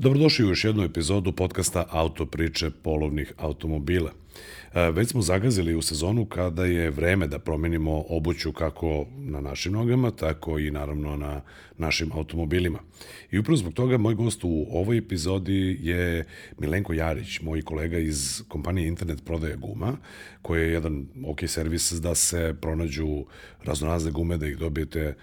Dobrodošli u još jednu epizodu podcasta Auto priče polovnih automobila. E, Već smo zagazili u sezonu kada je vreme da promenimo obuću kako na našim nogama, tako i naravno na našim automobilima. I upravo zbog toga moj gost u ovoj epizodi je Milenko Jarić, moj kolega iz kompanije Internet prodaje guma, koji je jedan ok servis da se pronađu raznorazne gume, da ih dobijete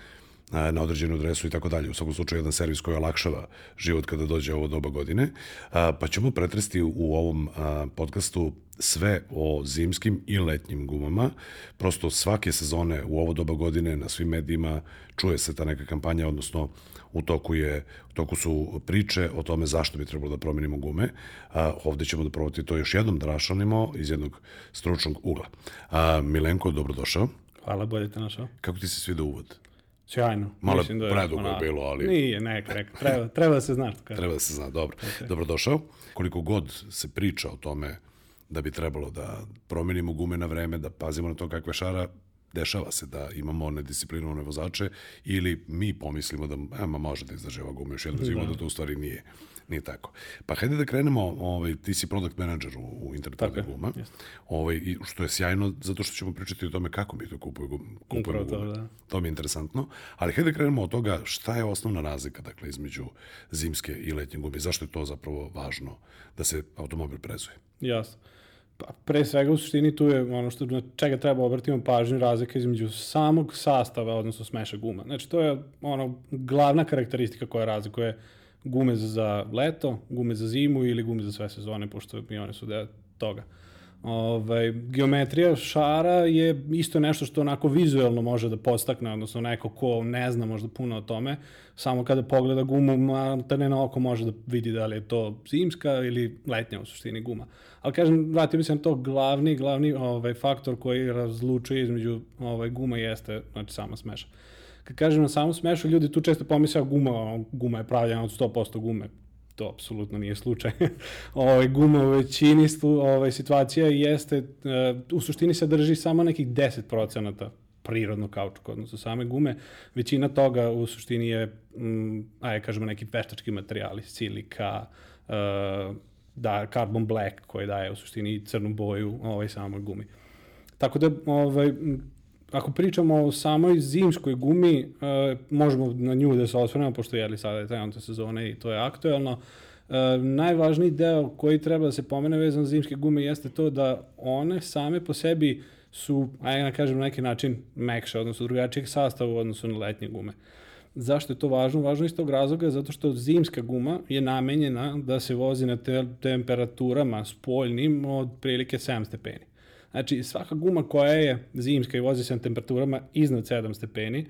na određenu adresu i tako dalje. U svakom slučaju jedan servis koji olakšava život kada dođe ovo doba godine. Pa ćemo pretresti u ovom podcastu sve o zimskim i letnjim gumama. Prosto svake sezone u ovo doba godine na svim medijima čuje se ta neka kampanja, odnosno u toku, je, u toku su priče o tome zašto bi trebalo da promenimo gume. A, ovde ćemo da probati to još jednom da rašanimo iz jednog stručnog ugla. A, Milenko, dobrodošao. Hvala, bolje te našao. Kako ti se svida uvod? Sjajno. Malo Mislim da predugo je bilo, ali- Nije, neka, neka. Treba, treba da se zna. što kaže. Treba da se zna, dobro. Okay. Dobrodošao. Koliko god se priča o tome da bi trebalo da promenimo gume na vreme, da pazimo na to kakve šara, dešava se da imamo nedisciplinovane vozače ili mi pomislimo da e, ma može da izdrže ova guma još jednu zimu, da. to u stvari nije, nije tako. Pa hajde da krenemo, ovaj, ti si product manager u, u internet guma, ovaj, i što je sjajno zato što ćemo pričati o tome kako mi to kupujemo, kupujemo Upravo to, gume. da. To mi je interesantno. Ali hajde da krenemo od toga šta je osnovna razlika dakle, između zimske i letnje gume. Zašto je to zapravo važno da se automobil prezuje? Jasno. Pa, pre svega u suštini tu je ono što na čega treba obratimo pažnju razlika između samog sastava, odnosno smeša guma. Znači to je ono glavna karakteristika koja razlikuje gume za, leto, gume za zimu ili gume za sve sezone, pošto i one su deo toga. Ovaj, geometrija šara je isto nešto što onako vizuelno može da postakne, odnosno neko ko ne zna možda puno o tome, samo kada pogleda gumu, maltene na oko može da vidi da li je to zimska ili letnja u suštini guma. Ali kažem, vratio bi se na to glavni, glavni ovaj, faktor koji razlučuje između ovaj, guma jeste znači, sama smeša. Kad kažem na samu smešu, ljudi tu često pomisle, guma, guma je pravljena od 100% gume to apsolutno nije slučaj. ovaj guma u većini ovaj situacija jeste e, u suštini sadrži samo nekih 10% prirodnog kaučuka, odnosno same gume. Većina toga u suštini je, mm, ajde kažemo, neki veštački materijali, silika, e, da, carbon black koji daje u suštini crnu boju ovaj samoj gumi. Tako da, ovaj, m, ako pričamo o samoj zimskoj gumi, e, možemo na nju da se osvrnemo, pošto je li sada je trenutno sezone i to je aktuelno. E, najvažniji deo koji treba da se pomene vezan za zimske gume jeste to da one same po sebi su, ajde da kažem na neki način, mekše, odnosno drugačijeg sastava u odnosu na letnje gume. Zašto je to važno? Važno je iz tog razloga zato što zimska guma je namenjena da se vozi na te temperaturama spoljnim od prilike 7 stepeni. Znači, svaka guma koja je zimska i vozi se na temperaturama iznad 7 stepeni,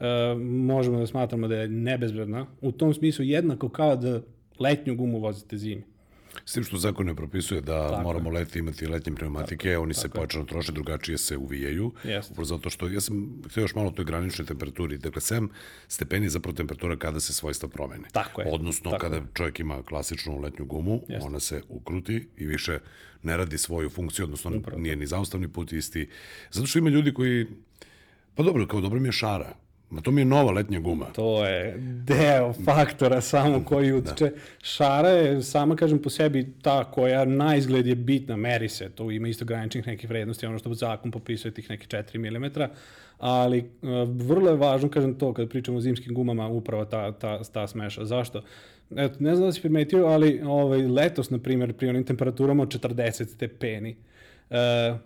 e, možemo da smatramo da je nebezbedna. U tom smislu jednako kao da letnju gumu vozite zimi. S tim što zakon ne propisuje da Tako moramo leti imati letnje pneumatike, oni se pojačano troše, drugačije se uvijaju. Jeste. Upravo zato što, ja sam htio još malo o toj graničnoj temperaturi. Dakle, 7 stepeni je zapravo temperatura kada se svojstva promene. Tako je. Odnosno, Tako kada čovjek ima klasičnu letnju gumu, Jeste. ona se ukruti i više ne radi svoju funkciju, odnosno nije ni zaustavni put isti. Zato što ima ljudi koji, pa dobro, kao dobro mi je šara, ma to mi je nova letnja guma. To je deo faktora samo koji utiče. Šara je sama, kažem, po sebi ta koja na izgled je bitna, meri se, to ima isto graničnih nekih vrednosti, ono što zakon popisuje tih nekih 4 mm, ali uh, vrlo je važno, kažem to, kad pričamo o zimskim gumama, upravo ta, ta, ta smeša. Zašto? Eto, ne znam da si primetio, ali ovaj, letos, na primjer, pri onim temperaturama od 40 stepeni, uh,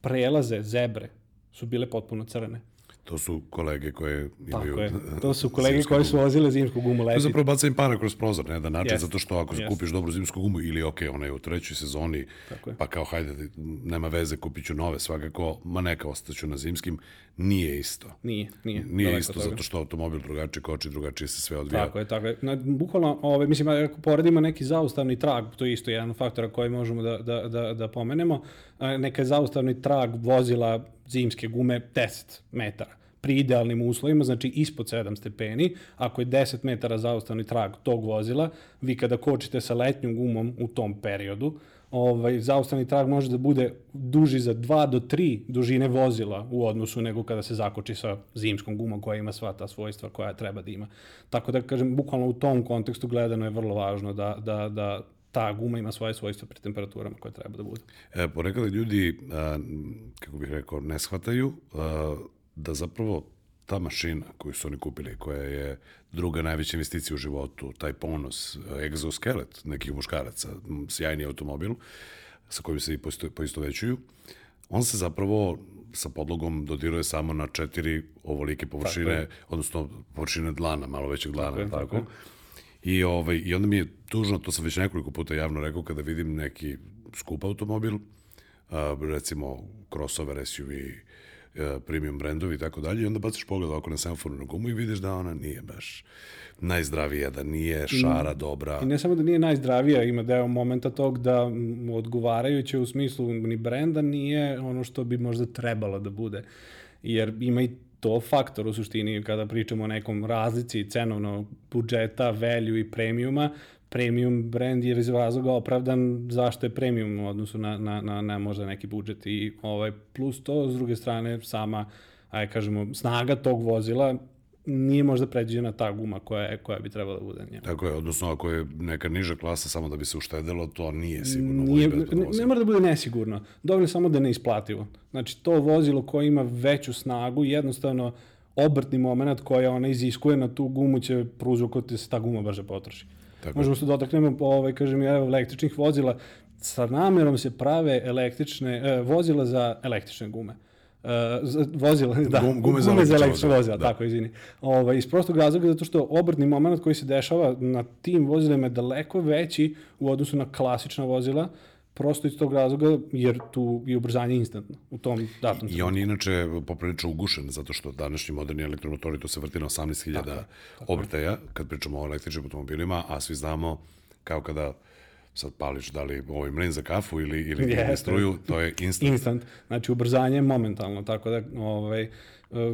prelaze, zebre, su bile potpuno crne. To su kolege koje imaju... Tako je. To su kolege gumu. su vozile zimsku gumu To je leti. zapravo bacanje para kroz prozor na jedan način, Jeste. zato što ako Jeste. kupiš dobru zimsku gumu ili ok, ona je u trećoj sezoni, Tako je. pa kao hajde, nema veze, kupit ću nove svakako, ma neka ostaću na zimskim, nije isto. Nije, nije. Nije daleko isto, toga. zato što automobil drugačije koči, drugačije se sve odvija. Tako je, tako je. Na, bukvalno, ove, mislim, ako poredimo neki zaustavni trag, to je isto jedan od faktora koji možemo da, da, da, da pomenemo, neka je zaustavni trag vozila zimske gume 10 metara pri idealnim uslovima, znači ispod 7 stepeni, ako je 10 metara zaustavni trag tog vozila, vi kada kočite sa letnjom gumom u tom periodu, ovaj, zaustavni trag može da bude duži za 2 do 3 dužine vozila u odnosu nego kada se zakoči sa zimskom gumom koja ima sva ta svojstva koja treba da ima. Tako da, kažem, bukvalno u tom kontekstu gledano je vrlo važno da, da, da ta guma ima svoje svojstva pri temperaturama koje treba da bude. E, ponekada ljudi, a, kako bih rekao, ne shvataju a, da zapravo ta mašina koju su oni kupili, koja je druga najveća investicija u životu, taj ponos, egzoskelet nekih muškaraca, sjajni automobil sa kojim se i poisto, većuju, on se zapravo sa podlogom dodiruje samo na četiri ovolike površine, odnosno površine dlana, malo većeg dlana, tako. tako. tako. I, ovaj, I onda mi je tužno, to sam već nekoliko puta javno rekao, kada vidim neki skup automobil, a, recimo crossover SUV, premium brendovi i tako dalje, i onda baciš pogled oko na semafornu gumu i vidiš da ona nije baš najzdravija, da nije šara dobra. I ne samo da nije najzdravija, ima deo momenta tog da odgovarajuće u smislu ni brenda nije ono što bi možda trebalo da bude. Jer ima i to faktor u suštini kada pričamo o nekom razlici cenovno budžeta, value i premiuma, premium brand je iz razloga opravdan zašto je premium u odnosu na, na, na, na možda neki budžet i ovaj, plus to, s druge strane, sama aj kažemo, snaga tog vozila nije možda predviđena ta guma koja, je, koja bi trebala da bude. Njema. Tako je, odnosno ako je neka niža klasa samo da bi se uštedelo, to nije sigurno nije, ne, ne mora da bude nesigurno, dovoljno samo da ne isplativo. Znači to vozilo koje ima veću snagu, jednostavno obrtni moment koja ona iziskuje na tu gumu će prouzrokovati da se ta guma brže potroši. Tako Možemo se dotaknemo, ovaj, kažem, evo, električnih vozila. Sa namerom se prave električne, eh, vozila za električne gume. Uh, vozila, da, gume, gume za električne vozila, vozila da. tako, izvini. Ovaj, iz prostog razloga zato što obrtni moment koji se dešava na tim vozilima je daleko veći u odnosu na klasična vozila, prosto iz tog razloga, jer tu je ubrzanje instantno u tom datom. I on je inače poprilično ugušen, zato što današnji moderni elektromotori to se vrti na 18.000 obrtaja, kad pričamo o električnim automobilima, a svi znamo kao kada sad pališ da li ovaj mlen za kafu ili, ili yes, struju, to je instant. Instant, znači ubrzanje je momentalno, tako da ovaj,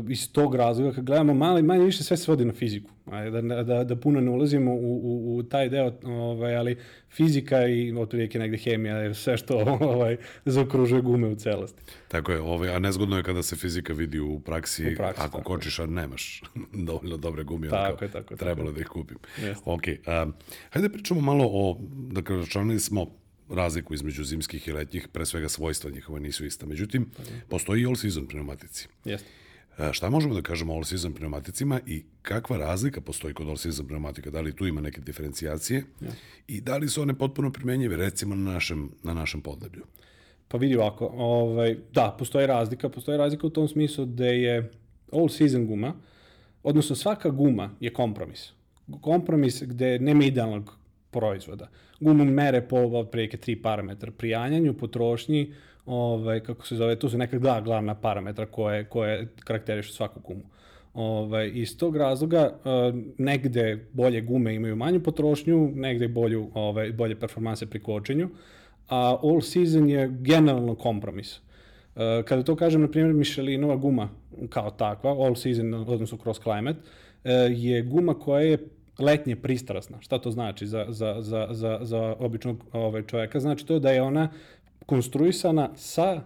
iz tog razloga, kad gledamo mali, manje više sve se vodi na fiziku. Ajde, da, da, da puno ne ulazimo u, u, u taj deo, ovaj, ali fizika i otprilike negde hemija sve što ovaj, zaokružuje gume u celosti. Tako je, ovaj, a nezgodno je kada se fizika vidi u praksi, u praksi ako kočiš, a nemaš dovoljno dobre gume, tako je, tako, trebalo tako. da ih kupim. Yes. Ok, um, hajde pričamo malo o, dakle, računali smo razliku između zimskih i letnjih, pre svega svojstva njihova nisu ista. Međutim, postoji i all season pneumatici. Jeste. E, šta možemo da kažemo o all-season pneumaticima i kakva razlika postoji kod all-season pneumatika? Da li tu ima neke diferencijacije ja. i da li su one potpuno primenjive recimo na našem, na našem podneblju? Pa vidi ovako, ovaj, da, postoji razlika. Postoji razlika u tom smislu da je all-season guma, odnosno svaka guma je kompromis. Kompromis gde nema idealnog proizvoda. Gumu mere po otprilike tri parametra. Prijanjanju, potrošnji, ovaj, kako se zove, tu su neka dva glavna parametra koje, koje karakterišu svaku gumu. Ovaj, iz tog razloga uh, negde bolje gume imaju manju potrošnju, negde bolju, ovaj, bolje performanse pri kočenju, a all season je generalno kompromis. Uh, kada to kažem, na primjer, Michelinova guma kao takva, all season, odnosno cross climate, uh, je guma koja je letnje pristrasna. Šta to znači za, za, za, za, za običnog ovaj, čoveka? Znači to da je ona konstruisana sa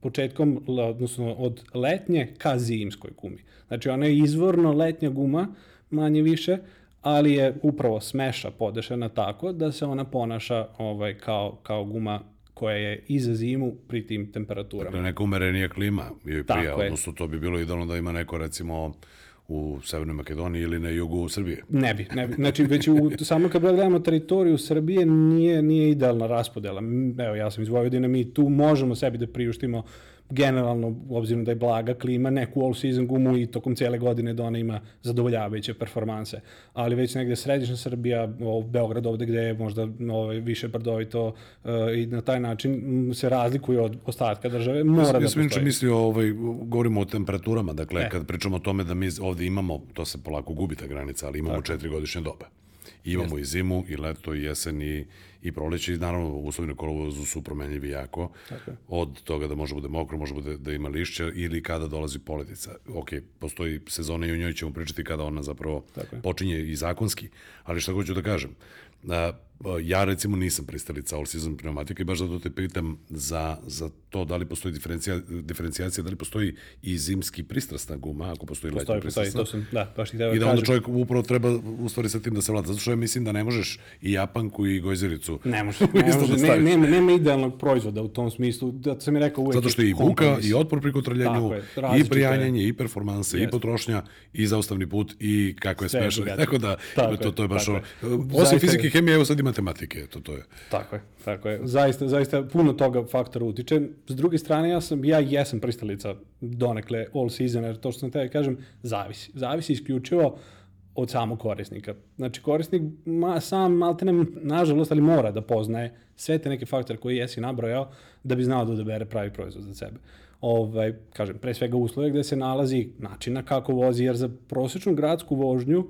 početkom, odnosno od letnje ka zimskoj gumi. Znači ona je izvorno letnja guma, manje više, ali je upravo smeša podešena tako da se ona ponaša ovaj, kao, kao guma koja je i za zimu pri tim temperaturama. Dakle, neka umerenija klima joj prija, odnosno to bi bilo idealno da ima neko recimo u Severnoj Makedoniji ili na jugu Srbije? Ne bi, ne bi. Znači, već u, samo kad gledamo teritoriju Srbije nije, nije idealna raspodela. Evo, ja sam iz Vojvodine, mi tu možemo sebi da priuštimo generalno, obzirom da je blaga klima, neku all-season gumu i tokom cijele godine da ona ima zadovoljavajuće performanse. Ali već negde središnja Srbija, o, Beograd ovde gde je možda ovaj, više brdovito uh, i na taj način se razlikuje od ostatka države, mora ja, da postoji. Ja sam mislio, ovaj, govorimo o temperaturama, dakle, e. kad pričamo o tome da mi ovde imamo, to se polako gubi ta granica, ali imamo Tako. četiri godišnje dobe. Imamo Jeste. i zimu, i leto, i jesen, i, i proleće, i naravno uslovi na kolovozu su promenljivi jako. Tako. Od toga da može bude mokro, može bude da ima lišća, ili kada dolazi poledica. Ok, postoji sezona i u njoj ćemo pričati kada ona zapravo počinje i zakonski, ali šta hoću da kažem, a, ja recimo nisam pristalica all season pneumatika i baš zato te pitam za, za to da li postoji diferencija, diferencijacija, da li postoji i zimski pristrasna guma, ako postoji, Postoji, letnja postoji, pristrasna. to sam, da, baš ti I da onda kažem. čovjek upravo treba u stvari sa tim da se vlada. Zato što ja mislim da ne možeš i japanku i gojzericu Ne može, isto ne može, da ne, staviš. nema, nema idealnog proizvoda u tom smislu, da sam mi rekao uvek Zato što je i buka, i otpor pri je, i prijanjanje, i performanse, i potrošnja, i zaustavni put, i kako je drugačije. Tako da, Tako to, je, to je baš. Osim fizike i hemije, evo sad i matematike. To, to je. Tako je, tako je. Zaista, zaista puno toga faktora utiče. S druge strane, ja sam, ja jesam pristalica donekle all season, jer to što sam te kažem, zavisi. Zavisi isključivo od samog korisnika. Znači, korisnik ma, sam, malte ne, nažalost, ali mora da poznaje sve te neke faktore koje jesi nabrojao da bi znao da odabere pravi proizvod za sebe. Ovaj, kažem, pre svega uslove gde se nalazi načina kako vozi, jer za prosječnu gradsku vožnju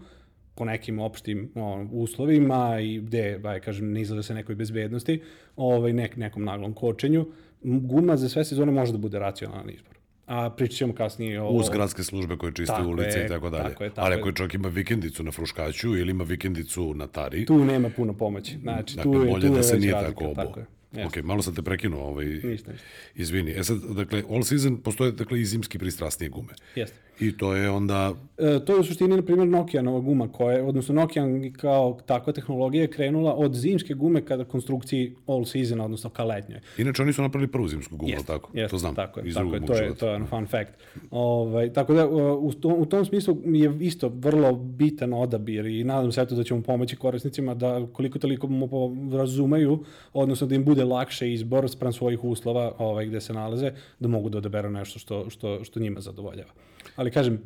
po nekim opštim o, uslovima i gde, aj kažem, ne izgleda se nekoj bezbednosti, ovaj, nek, nekom naglom kočenju, guma za sve sezone može da bude racionalan izbor. A pričat ćemo kasnije o... Uz gradske službe koje čiste Tako ulice je, i tako dalje. tako je, tako Ali je. ako čovjek ima vikendicu na Fruškaću ili ima vikendicu na Tari, Tu nema puno pomoći. Znači, dakle, tu je, bolje tu da je se nije razlika. tako obo. Tako je. Jeste. Ok, malo sam te prekinuo, ovaj, Ništa, ništa. izvini. E sad, dakle, all season postoje dakle, i zimski pristrasnije gume. Jeste. I to je onda E, to je u suštini, na primjer, Nokianova guma, koja je, odnosno Nokian kao takva tehnologija je krenula od zimske gume kada konstrukciji all season, odnosno ka letnjoj. Inače, oni su napravili prvu zimsku gumu, Jeste, tako? jeste, to znam. Tako je, iz tako je, to je, to je ono fun fact. Ovaj, tako da, u, tom, u tom smislu je isto vrlo bitan odabir i nadam se eto da ćemo pomoći korisnicima da koliko toliko mu razumeju, odnosno da im bude lakše izbor spram svojih uslova ovaj, gde se nalaze, da mogu da odaberu nešto što, što, što njima zadovoljava. Ali kažem,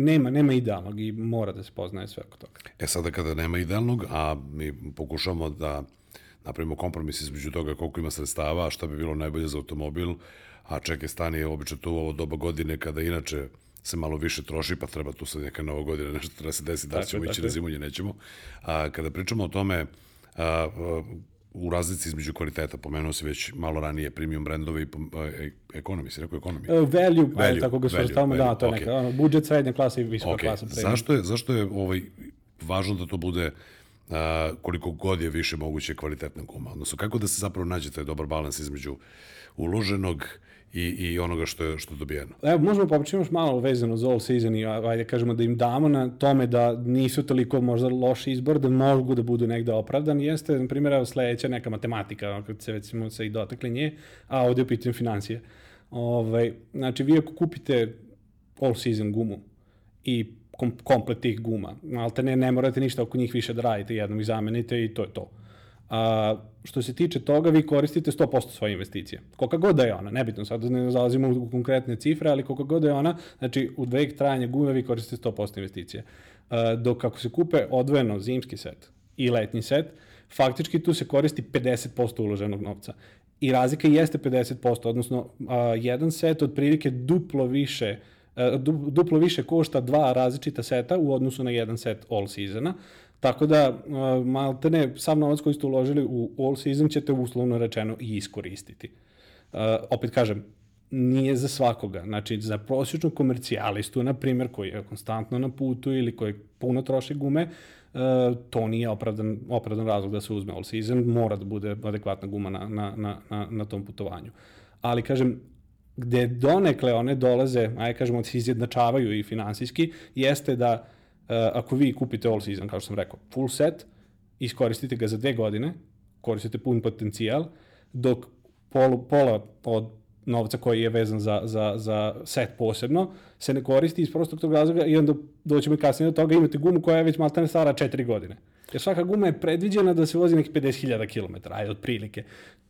nema, nema idealnog i mora da se poznaje sve oko toga. E sada kada nema idealnog, a mi pokušamo da napravimo kompromis između toga koliko ima sredstava, šta bi bilo najbolje za automobil, a čekaj stani je obično to u ovo doba godine kada inače se malo više troši, pa treba tu sad neka nova godina, nešto treba se desiti, da ćemo ići na je. zimu ili nećemo. A, kada pričamo o tome, a, a, u razlici između kvaliteta, pomenuo si već malo ranije premium brendove i pom- a, e, ekonomi, si rekao ekonomi? E, Value, value Value, tako ga svrstavamo, da, to je okej. neka, ono, budžet, srednja klasa i visoka Ok, klasa. premium. zašto je, zašto je ovaj, važno da to bude a, koliko god je više moguće kvalitetna guma? Odnosno, kako da se zapravo nađe taj dobar balans između uloženog i, i onoga što je, što je dobijeno? Evo, možemo popričati još malo vezano za all season i ajde kažemo da im damo na tome da nisu toliko možda loš izbor, da mogu da budu negde opravdani. Jeste, na primjer, evo sledeća neka matematika, kad se već smo se i dotakli nje, a ovde je u pitanju financije. Ovaj, znači, vi ako kupite all season gumu i kom, komplet tih guma, malte ne, ne morate ništa oko njih više da radite, jednom ih zamenite i to je to. A, što se tiče toga, vi koristite 100% svoje investicije. Koliko god da je ona, nebitno, sad ne zalazimo u konkretne cifre, ali koliko god da je ona, znači u vek trajanja gume vi koristite 100% investicije. A, dok ako se kupe odvojeno zimski set i letnji set, faktički tu se koristi 50% uloženog novca. I razlika jeste 50%, odnosno a, jedan set otprilike duplo više du- duplo više košta dva različita seta u odnosu na jedan set all seasona. Tako da, maltene, sav novac koji ste uložili u all season ćete uslovno rečeno i iskoristiti. Opet kažem, nije za svakoga. Znači, za prosječnog komercijalistu, na primjer, koji je konstantno na putu ili koji puno troši gume, to nije opravdan, opravdan razlog da se uzme all season, mora da bude adekvatna guma na, na, na, na, tom putovanju. Ali, kažem, gde donekle one dolaze, ajde kažemo, se izjednačavaju i finansijski, jeste da uh, ako vi kupite all season, kao što sam rekao, full set, iskoristite ga za dve godine, koristite pun potencijal, dok polu, pola od novca koji je vezan za, za, za set posebno, se ne koristi iz prostog tog razloga i onda doćemo i kasnije do toga imate gumu koja je već maltene stara 4 godine. Jer svaka guma je predviđena da se vozi nekih 50.000 km, ajde, otprilike.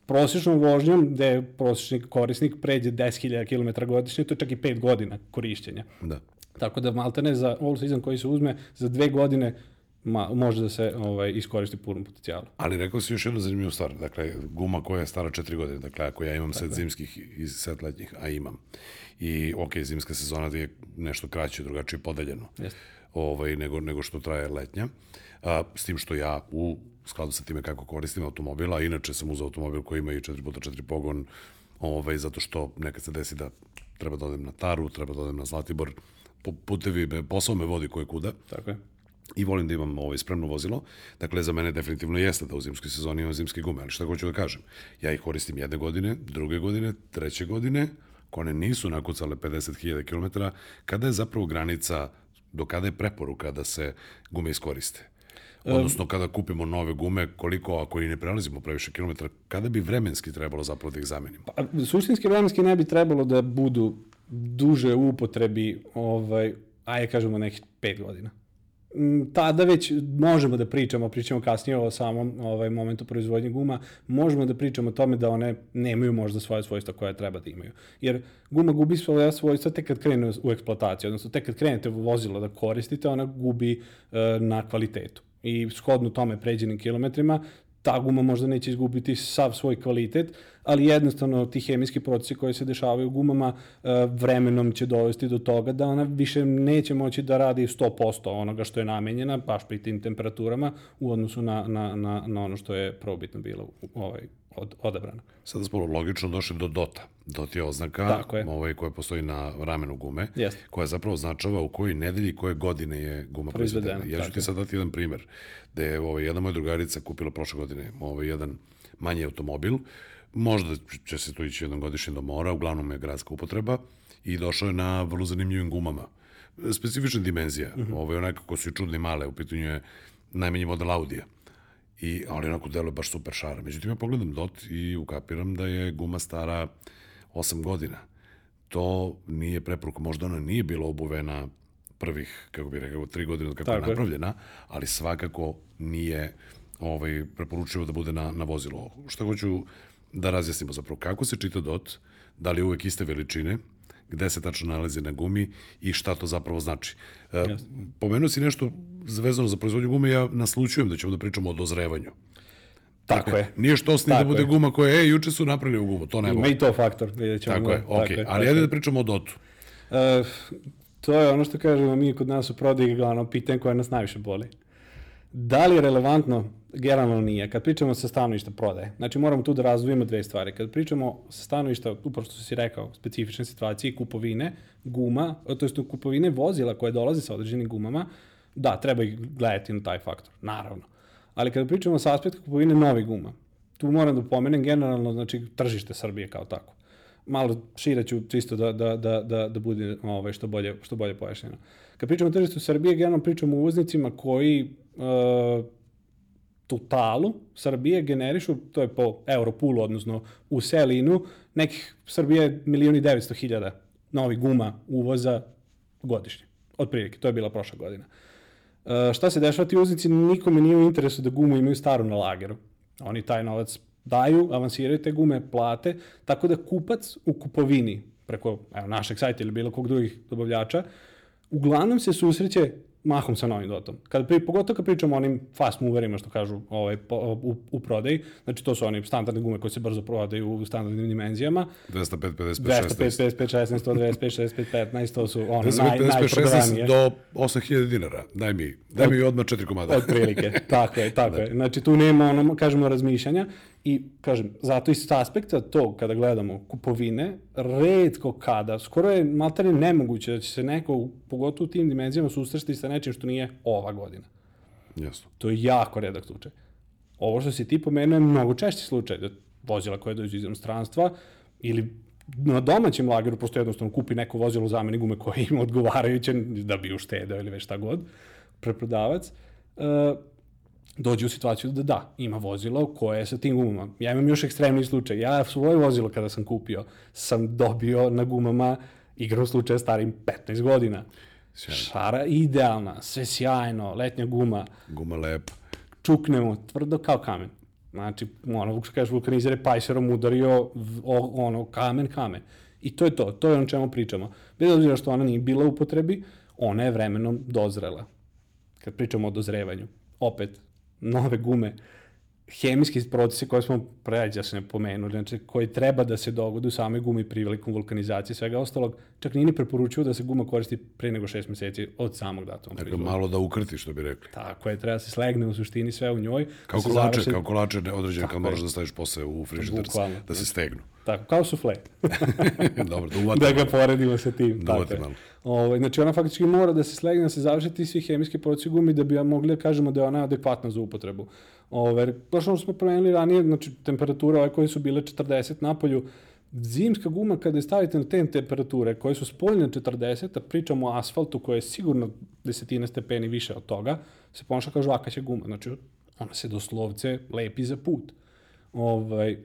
Prosječnom vožnjom, gde prosječni korisnik pređe 10.000 km godišnje, to je čak i 5 godina korišćenja. Da. Tako da maltene za all season koji se uzme za dve godine ma, može da se ovaj, iskoristi punom potencijalu. Ali rekao si još jednu zanimljivu stvar. Dakle, guma koja je stara četiri godine. Dakle, ako ja imam set zimskih i set letnjih, a imam. I, ok, zimska sezona je nešto kraće, drugačije podeljeno. Jeste. Ovaj, nego, nego što traje letnja. A, s tim što ja u skladu sa time kako koristim automobila, a inače sam uzao automobil koji ima i 4x4 pogon, ovaj, zato što nekad se desi da treba da odem na Taru, treba da odem na Zlatibor, putevi, me- posao me vodi koje kuda. Tako je. i volim da imam ovaj spremno vozilo. Dakle, za mene definitivno jeste da u zimskoj sezoni imam zimske gume, ali šta hoću da kažem? Ja ih koristim jedne godine, druge godine, treće godine, one nisu nakucale 50.000 km, kada je zapravo granica, do kada je preporuka da se gume iskoriste? Odnosno, kada kupimo nove gume, koliko, ako i ne prelazimo previše kilometra, kada bi vremenski trebalo zapravo da ih zamenimo? Pa, suštinski vremenski ne bi trebalo da budu duže u upotrebi, ovaj, ajde kažemo nekih 5 godina. Mm, tada već možemo da pričamo, pričamo kasnije o samom ovaj, momentu proizvodnje guma, možemo da pričamo o tome da one nemaju možda svoje svojstva koje treba da imaju. Jer guma gubi svoje svojstva tek kad krene u eksploataciju, odnosno tek kad krenete vozilo da koristite, ona gubi e, na kvalitetu i shodno tome pređenim kilometrima, ta guma možda neće izgubiti sav svoj kvalitet, ali jednostavno ti hemijski procesi koji se dešavaju u gumama e, vremenom će dovesti do toga da ona više neće moći da radi 100% onoga što je namenjena, baš pri tim temperaturama, u odnosu na, na, na, na ono što je probitno bilo ovaj, od, odabrano. Sada smo logično došli do DOTA. DOT je oznaka Tako je. Ovaj, koja postoji na ramenu gume, Jest. koja zapravo označava u kojoj nedelji, koje godine je guma proizvedena. Ja ću ti sad dati jedan primer, da je ovaj, jedna moja drugarica kupila prošle godine ovaj, jedan manji automobil, možda će se to ići jednom godišnje do mora, uglavnom je gradska upotreba, i došao je na vrlo zanimljivim gumama. Specifična dimenzija, mm -hmm. ovaj, onako ko su i čudne male, u pitanju je najmanji model Audija. I, ali onako deluje baš super šara. Međutim, ja pogledam DOT i ukapiram da je guma stara 8 godina. To nije preporuka, možda ona nije bila obuvena prvih, kako bih rekao, tri godine od kako Tako je napravljena, ali svakako nije ovaj, preporučivo da bude na, na vozilo. Šta hoću da razjasnimo zapravo, kako se čita DOT, da li je uvek iste veličine, gde se tačno nalazi na gumi i šta to zapravo znači. E, pomenuo si nešto vezano za proizvodnju gume, ja naslučujem da ćemo da pričamo o dozrevanju. Tako dakle, je. Nije što sni da bude je. guma koja je, juče su napravili u gumu, to ne Ima i to faktor. Vidjet ćemo tako je, ok. Tako ali ajde da pričamo o dotu. Uh, to je ono što kažemo mi kod nas u prodaji, glavno pitanje koje nas najviše boli. Da li je relevantno generalno nije. Kad pričamo sa stanovišta prodaje, znači moramo tu da razvijemo dve stvari. Kad pričamo sa stanovišta, upravo što si rekao, specifične situacije, kupovine, guma, to jest kupovine vozila koje dolaze sa određenim gumama, da, treba ih gledati na taj faktor, naravno. Ali kada pričamo sa aspekta kupovine novih guma, tu moram da pomenem generalno, znači, tržište Srbije kao tako. Malo šire ću čisto da, da, da, da, da bude ovaj, što, bolje, što bolje pojašnjeno. Kad pričamo o tržištu Srbije, generalno pričamo o uvoznicima koji uh, totalu Srbije generišu, to je po Europulu, odnosno u selinu, nekih Srbije milijoni 900 hiljada novih guma uvoza godišnje. Otprilike, to je bila prošla godina. E, šta se dešava, ti uvoznici nikome nije u interesu da gumu imaju staru na lageru. Oni taj novac daju, avansiraju te gume, plate, tako da kupac u kupovini preko evo, našeg sajta ili bilo kog drugih dobavljača, uglavnom se susreće mahom sa novim dotom. Kad pri, pogotovo kad pričamo o onim fast moverima što kažu ovaj, po, u, u prodaji, znači to su oni standardne gume koje se brzo prodaju u standardnim dimenzijama. 205, 55, 16. 205, 55, 16, 195, 65, 15, to su ono, 205, naj, 55, 16 do 8000 dinara. Daj mi, daj mi odmah četiri komada. Od prilike, tako je, tako da. je. Znači tu nema ono, kažemo, razmišljanja i, kažem, zato iz aspekta to, kada gledamo kupovine, redko kada, skoro je maltene nemoguće da će se neko, pogotovo u tim dimenzijama, susresti sa nečim što nije ova godina. Jasno. To je jako redak slučaj. Ovo što si ti pomenuo je mnogo češći slučaj, da vozila koje dođu iz inostranstva ili na domaćem lageru prosto jednostavno kupi neko vozilo zameni gume koje ima odgovarajuće da bi uštedeo ili već šta god, preprodavac. Uh, dođe u situaciju da da, ima vozilo koje je sa tim gumama. Ja imam još ekstremni slučaj. Ja svoje vozilo kada sam kupio, sam dobio na gumama igrom slučaja starim 15 godina. Sjajno. Šara idealna, sve sjajno, letnja guma. Guma lepa. Čuknemo, tvrdo kao kamen. Znači, ono, što kažeš, vulkanizer je pajserom udario o, ono, kamen, kamen. I to je to, to je ono čemu pričamo. Bez obzira što ona nije bila u potrebi, ona je vremenom dozrela. Kad pričamo o dozrevanju. Opet, nove gume, hemijski procesi koje smo pređa se ne pomenuli, znači koji treba da se dogode u samoj gumi prilikom vulkanizacije i svega ostalog, čak nije ni preporučuju da se guma koristi pre nego šest meseci od samog datuma. Dakle, malo da ukrti, što bi rekli. Tako je, treba da se slegne u suštini sve u njoj. Kao da kolače, završi... kao kolače određene kad moraš da staviš posle u frižider, da se stegnu. Tako, kao sufle. Dobro, da uvatimo. da ga poredimo sa tim. Da uvatimo malo. Ovaj, znači ona faktički mora da se slegne, da se završi ti svi hemijski procesi gumi da bi ja mogli da kažemo da je ona adekvatna za upotrebu. Ovaj, baš što smo promenili ranije, znači temperature ove koje su bile 40 na polju, zimska guma kada je stavite na te temperature koje su spoljne 40, a pričamo o asfaltu koje je sigurno desetine stepeni više od toga, se ponaša kao žvakaća guma. Znači, ona se doslovce lepi za put. Ovaj,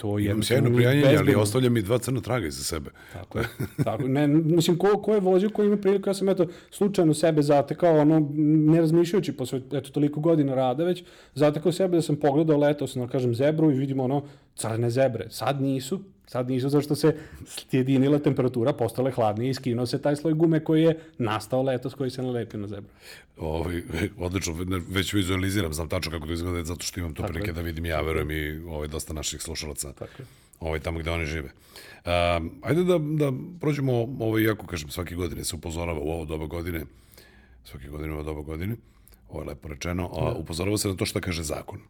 To je Imam sjajno prijanjenje, ali ostavlja mi dva crna traga iza sebe. Tako je. Tako, ne, mislim, ko, ko je vozio, ko ima priliku, ja sam eto, slučajno sebe zatekao, ono, ne razmišljajući posle, eto, toliko godina rada već, zatekao sebe da sam pogledao, letao sam, da kažem, zebru i vidimo ono, crne zebre. Sad nisu, Sad nisu zašto se sjedinila temperatura, postale hladnije i skinuo se taj sloj gume koji je nastao letos koji se nalepio na zebru. Ovaj, odlično, već vizualiziram, znam tačno kako to izgleda, zato što imam to prilike da vidim ja, verujem i ovaj, dosta naših slušalaca Tako ovaj, tamo gde oni žive. Um, ajde da, da prođemo, ovaj, jako kažem, svake godine se upozorava u ovo doba godine, svake godine u ovo doba godine, ovo je lepo rečeno, a, da. upozorava se na to što kaže zakon.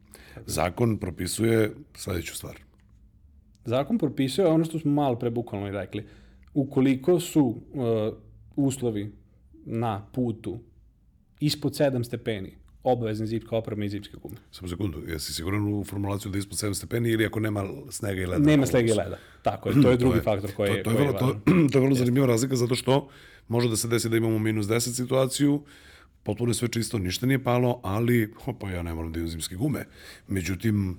Zakon propisuje sledeću stvar – Zakon propisuje ono što smo malo pre bukvalno i rekli. Ukoliko su uh, uslovi na putu ispod 7 stepeni, obavezna zimska oprema i zimske gume. Samo sekundu, jesi siguran u formulaciju da ispod 7 stepeni ili ako nema snega i leda? Nema snega i leda, tako je, to je drugi to je, faktor koji to, to je, vrlo, je to, to je vrlo zanimljiva razlika zato što može da se desi da imamo minus 10 situaciju, potpuno je sve čisto, ništa nije palo, ali, pa ja ne moram da imam zimske gume. Međutim,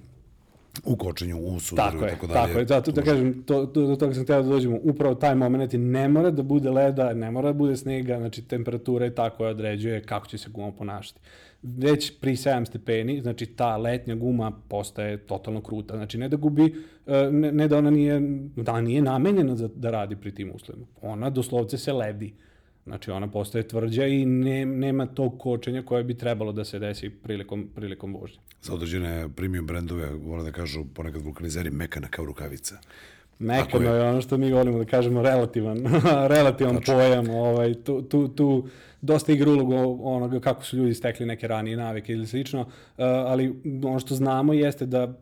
u kočenju, u sudaru tako i tako dalje. Tako je, zato da kažem, to, to, do toga sam htio da dođemo, upravo taj moment i ne mora da bude leda, ne mora da bude snega, znači temperatura je tako određuje kako će se guma ponašati. Već pri 7 stepeni, znači ta letnja guma postaje totalno kruta, znači ne da gubi, e, ne, ne da ona nije, da nije namenjena za, da radi pri tim uslovima, ona doslovce se ledi. Znači ona postaje tvrđa i ne, nema tog kočenja koje bi trebalo da se desi prilikom, prilikom vožnje. Za određene premium brendove, vole da kažu ponekad vulkanizeri, mekana kao rukavica. Mekano je... je ono što mi volimo da kažemo relativan, relativan pojam. Ovaj, tu, tu, tu dosta igra ulogu onoga kako su ljudi stekli neke ranije navike ili slično, uh, ali ono što znamo jeste da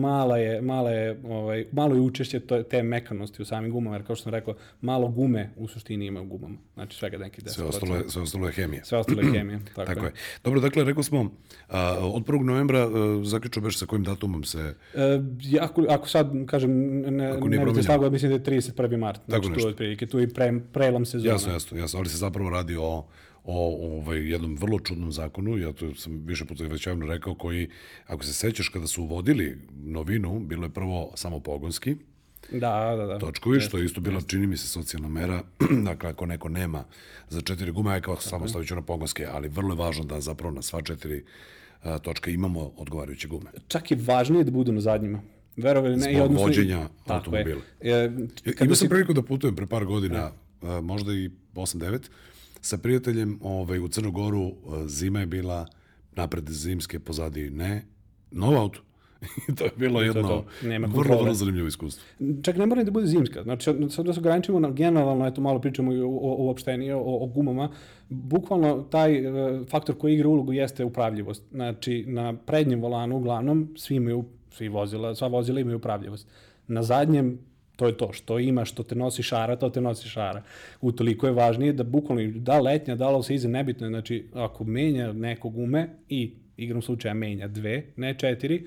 mala je, mala je, ovaj, malo je učešće te mekanosti u samim gumama, jer kao što sam rekao, malo gume u suštini ima u gumama. Znači svega neki 10%. Sve ostalo je, sve ostalo je hemija. Sve ostalo je hemija, tako, tako je. je. Dobro, dakle, rekao smo, a, od 1. novembra zaključio beš sa kojim datumom se... E, ako, ako sad, kažem, ne, ako ne bih se mislim da je 31. mart. Znači, tu je otprilike, tu je pre, prelom sezona. Jasno, jasno, jasno, ali se zapravo radi o o ovaj, jednom vrlo čudnom zakonu, ja to sam više puta već javno rekao, koji, ako se sećaš, kada su uvodili novinu, bilo je prvo samo pogonski, Da, da, da. Točkovi, što je isto bila, čini mi se, socijalna mera. dakle, ako neko nema za četiri gume, aj kao samo stavit ću na pogonske, ali vrlo je važno da zapravo na sva četiri a, točka imamo odgovarajuće gume. Čak i važnije da budu na zadnjima. Verovali ne, Zbog i odnosno... vođenja automobila. Je. E, Imao sam si... priliku da putujem pre par godina, a, možda i 8-9, sa prijateljem ovaj, u Crnogoru e, zima je bila napred zimske, pozadi ne, nov auto. to je bilo jedno to, to. Nema vrlo, vrlo zanimljivo iskustvo. Čak ne mora da bude zimska. Znači, sad da se ograničimo na generalno, eto malo pričamo i o, o, o, o gumama, bukvalno taj uh, faktor koji igra ulogu jeste upravljivost. Znači, na prednjem volanu uglavnom svi imaju, svi vozila, sva vozila imaju upravljivost. Na zadnjem To je to, što ima, što te nosi šara, to te nosi šara. Utoliko je važnije da bukvalno, da letnja, da se iza, nebitno znači, ako menja neko gume i igrom slučaja menja dve, ne četiri,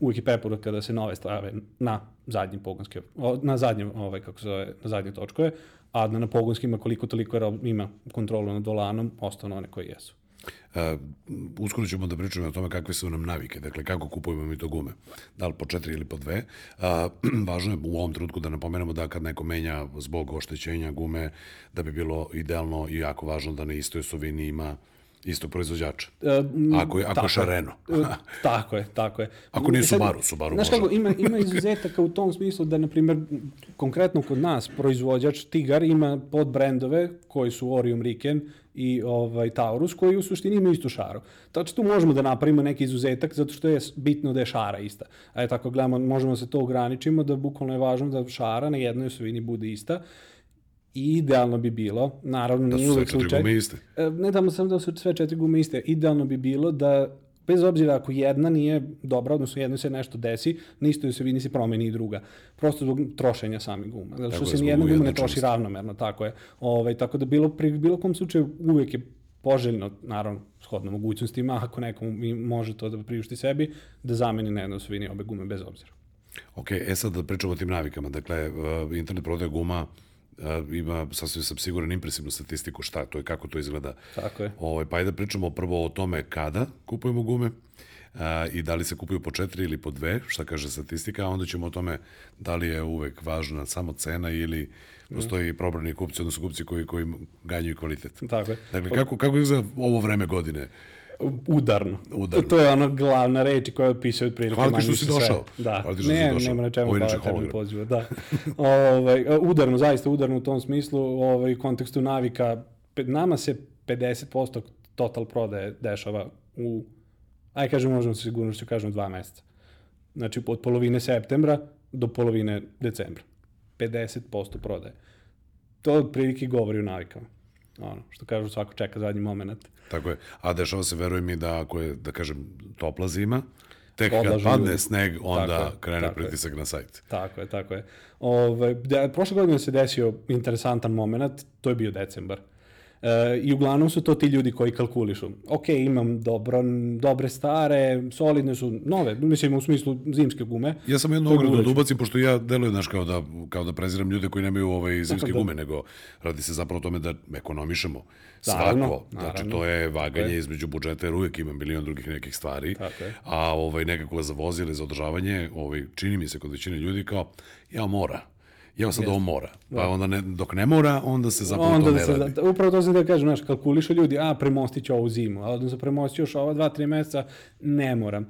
uvijek je preporuka da se nove stave na zadnji pogonske, na zadnjem, ovaj, kako se zove, na zadnje točkove, a da na pogonskima koliko toliko ima kontrolu nad volanom, ostanu one koje jesu. Uh, uskoro ćemo da pričamo o tome kakve su nam navike, dakle kako kupujemo mi to gume, da li po četiri ili po dve. Uh, važno je u ovom trenutku da napomenemo da kad neko menja zbog oštećenja gume, da bi bilo idealno i jako važno da na istoj osovini ima istog proizvođača. E, ako je, ako tako, šareno. E, tako je, tako je. Ako nije Subaru, Subaru znaš može. Kako, ima, ima izuzetaka u tom smislu da, na primjer, konkretno kod nas, proizvođač Tigar ima pod brendove koji su Orium Riken i ovaj, Taurus, koji u suštini imaju istu šaru. Znači tu možemo da napravimo neki izuzetak, zato što je bitno da je šara ista. A je tako gledamo, možemo da se to ograničimo, da bukvalno je važno da šara na jednoj osovini bude ista idealno bi bilo, naravno da nije uvek slučaj. Da su sve. E, ne damo sam da su sve četiri gume iste. Idealno bi bilo da bez obzira ako jedna nije dobra, odnosno jedna se nešto desi, na istoj se vidi se promeni i druga. Prosto zbog trošenja samih guma. Zato što Tako se nijedna guma ne troši ravnomerno, tako je. Ovaj, tako da bilo, pri bilo kom slučaju uvek je poželjno, naravno, shodno mogućnostima, ako nekom i može to da priušti sebi, da zameni na jednoj osovini obe gume bez obzira. Ok, e sad da pričamo o tim navikama. Dakle, uh, internet prodaje guma uh, ima, sasvim sam siguran, impresivnu statistiku šta to je, kako to izgleda. Tako je. Ovaj, pa ajde da pričamo prvo o tome kada kupujemo gume uh, i da li se kupuju po četiri ili po dve, šta kaže statistika, a onda ćemo o tome da li je uvek važna samo cena ili postoji probrani kupci, odnosno kupci koji, koji ganjaju kvalitet. Tako je. Dakle, kako, kako izgleda ovo vreme godine? Udarno. Udarno. To je ono glavna reč koja opisuje otprilike. Hvala ti što si sve. došao. Da, Hvala ti što si ne, došao. nema na čemu hvala tebi poziva, da. ovaj, udarno, zaista udarno u tom smislu, ovaj, u kontekstu navika, nama se 50% total prodaje dešava u, aj kažem, možemo sa sigurnošću kažem dva meseca. Znači, od polovine septembra do polovine decembra. 50% prodaje. To otprilike govori o navikama. Ono, što kažu, svako čeka zadnji moment. Tako je. A dešava se, veruj mi, da ako je, da kažem, topla zima, tek kad Odlažu padne ljudi. sneg, onda Tako je, krene tako je. pritisak na sajt. Tako je, tako je. Ove, da, prošle godine se desio interesantan moment, to je bio decembar. E, I uglavnom su to ti ljudi koji kalkulišu. Ok, imam dobro, dobre stare, solidne su, nove, mislim u smislu zimske gume. Ja sam jednu ogradu da ubacim, pošto ja delujem, znaš, kao da, kao da preziram ljude koji nemaju ovaj zimske Da. gume, nego radi se zapravo o tome da ekonomišemo. Naravno, Svako. Znači, naravno. to je vaganje Tako je. između budžeta, jer uvijek ima milion drugih nekih stvari. Tako je. A ovaj, nekako za vozile, za održavanje, ovaj, čini mi se kod većine ljudi kao, ja mora. Ja sad ovo mora. Pa onda ne, dok ne mora, onda se zapravo Onda to da ne se, radi. da, upravo to sam da kažem, znaš, kalkulišu ljudi, a premostit ću ovu zimu, a odnosno ću još ova dva, tri meseca, ne moram.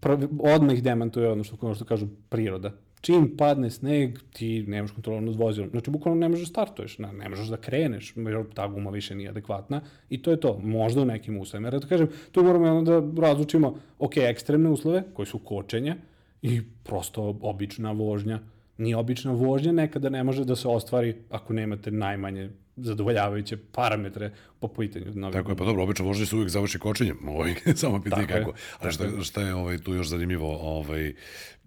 Prvi, odmah ih demantuje ono što, ono što kažu priroda. Čim padne sneg, ti nemaš kontrolu nad vozilom. Znači, bukvalno ne možeš da startuješ, ne, ne možeš da kreneš, jer ta guma više nije adekvatna i to je to. Možda u nekim uslovima. Jer da kažem, tu moramo jedno da razlučimo, ok, ekstremne uslove, koji su kočenje i prosto obična vožnja. Ni obična vožnja nekada ne može da se ostvari ako nemate najmanje zadovoljavajuće parametre po pitanju novih Tako je, pa dobro, obično vožnje se uvijek završi kočenjem, ovaj, samo pitanje Tako je, kako. Ali šta, šta je ovaj, tu još zanimljivo, ovaj,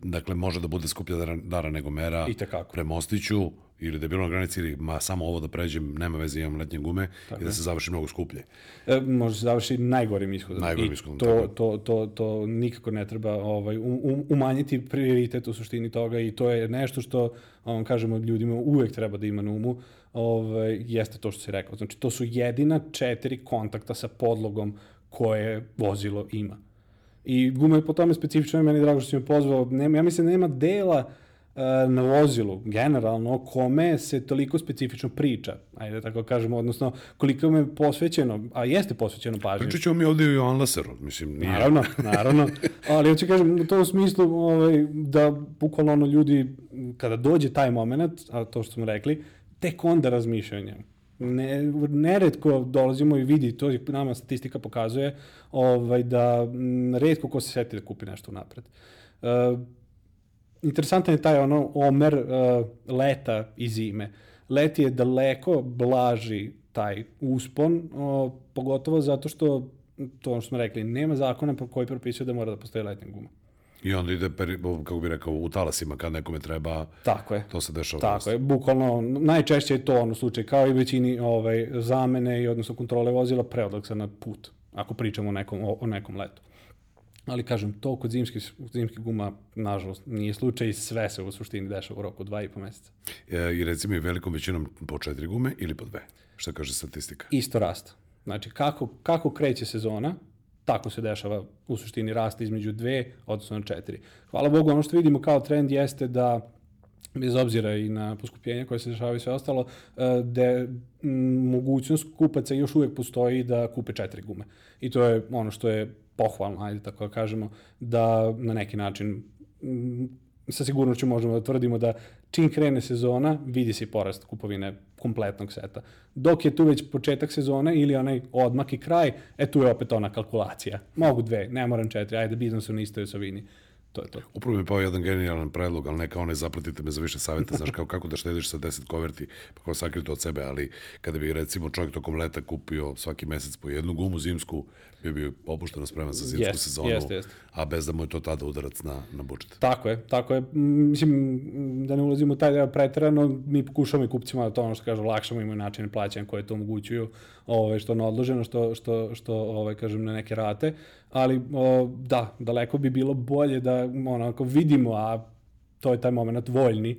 dakle, može da bude skuplja dara, dara nego mera, Itekako. premostiću, ili da je bilo na granici, ili ma samo ovo da pređem, nema veze, imam letnje gume, i da se završi mnogo skuplje. E, može se završiti najgorim ishodom. Najgorim I ishodom, to, tako je. to, to, to nikako ne treba ovaj, um, um, umanjiti prioritet u suštini toga i to je nešto što, on, kažemo, ljudima uvek treba da ima na umu, ovaj, jeste to što si rekao. Znači, to su jedina četiri kontakta sa podlogom koje vozilo ima. I guma je po tome specifično, i meni drago što si me pozvao, nema, ja mislim da nema dela e, na vozilu, generalno, o kome se toliko specifično priča, ajde tako kažemo, odnosno koliko je posvećeno, a jeste posvećeno pažnje. Pričat ćemo mi ovdje i o Anlaseru, mislim, nije... Naravno, naravno. Ali hoću kažem, u tom smislu ovaj, da bukvalno ono ljudi, kada dođe taj moment, a to što smo rekli, tek onda njemu. Ne, neretko dolazimo i vidi, to nama statistika pokazuje, ovaj, da m, redko ko se seti da kupi nešto napred. Uh, interesantan je taj ono omer uh, leta i zime. Leti je daleko blaži taj uspon, o, pogotovo zato što to ono što smo rekli, nema zakona koji propisuje da mora da postoji letnja guma. I onda ide, kako bi rekao, u talasima, kad nekome treba, Tako je. to se dešava. Tako je, bukvalno, najčešće je to ono slučaj, kao i većini ovaj, zamene i odnosno kontrole vozila, preodlaksa na put, ako pričamo o nekom, o, o nekom letu. Ali kažem, to kod zimskih, zimskih guma, nažalost, nije slučaj i sve se u suštini dešava u roku dva i po meseca. E, I recimo i velikom većinom po četiri gume ili po dve, što kaže statistika. Isto rast. Znači, kako, kako kreće sezona, tako se dešava u suštini rast između dve, odnosno na četiri. Hvala Bogu, ono što vidimo kao trend jeste da bez obzira i na poskupljenja koje se dešavaju i sve ostalo, da mogućnost kupaca još uvijek postoji da kupe četiri gume. I to je ono što je pohvalno, ajde tako da kažemo, da na neki način sa sigurnošću možemo da tvrdimo da čim krene sezona, vidi se porast kupovine kompletnog seta. Dok je tu već početak sezone ili onaj odmak i kraj, e tu je opet ona kalkulacija. Mogu dve, ne moram četiri, ajde biznis su na istoj osovini. To je to. Upravo mi je pao jedan genijalan predlog, ali ne kao ne zapratite me za više savjeta, znaš kao kako da štediš sa 10 koverti, pa kao sakrito od sebe, ali kada bi recimo čovjek tokom leta kupio svaki mesec po jednu gumu zimsku, bio bi opušteno spreman za zimsku Jest, sezonu, jest, jest. a bez da mu je to tada udarac na, na budžet. Tako je, tako je. Mislim, da ne ulazimo u taj deo preterano, mi pokušamo i kupcima da to ono što kažem, lakšamo imaju načine plaćanja koje to omogućuju, ovaj, što na odloženo, što, što, što ovaj, kažem, na neke rate, ali o, da, daleko bi bilo bolje da onako vidimo, a to je taj moment voljni,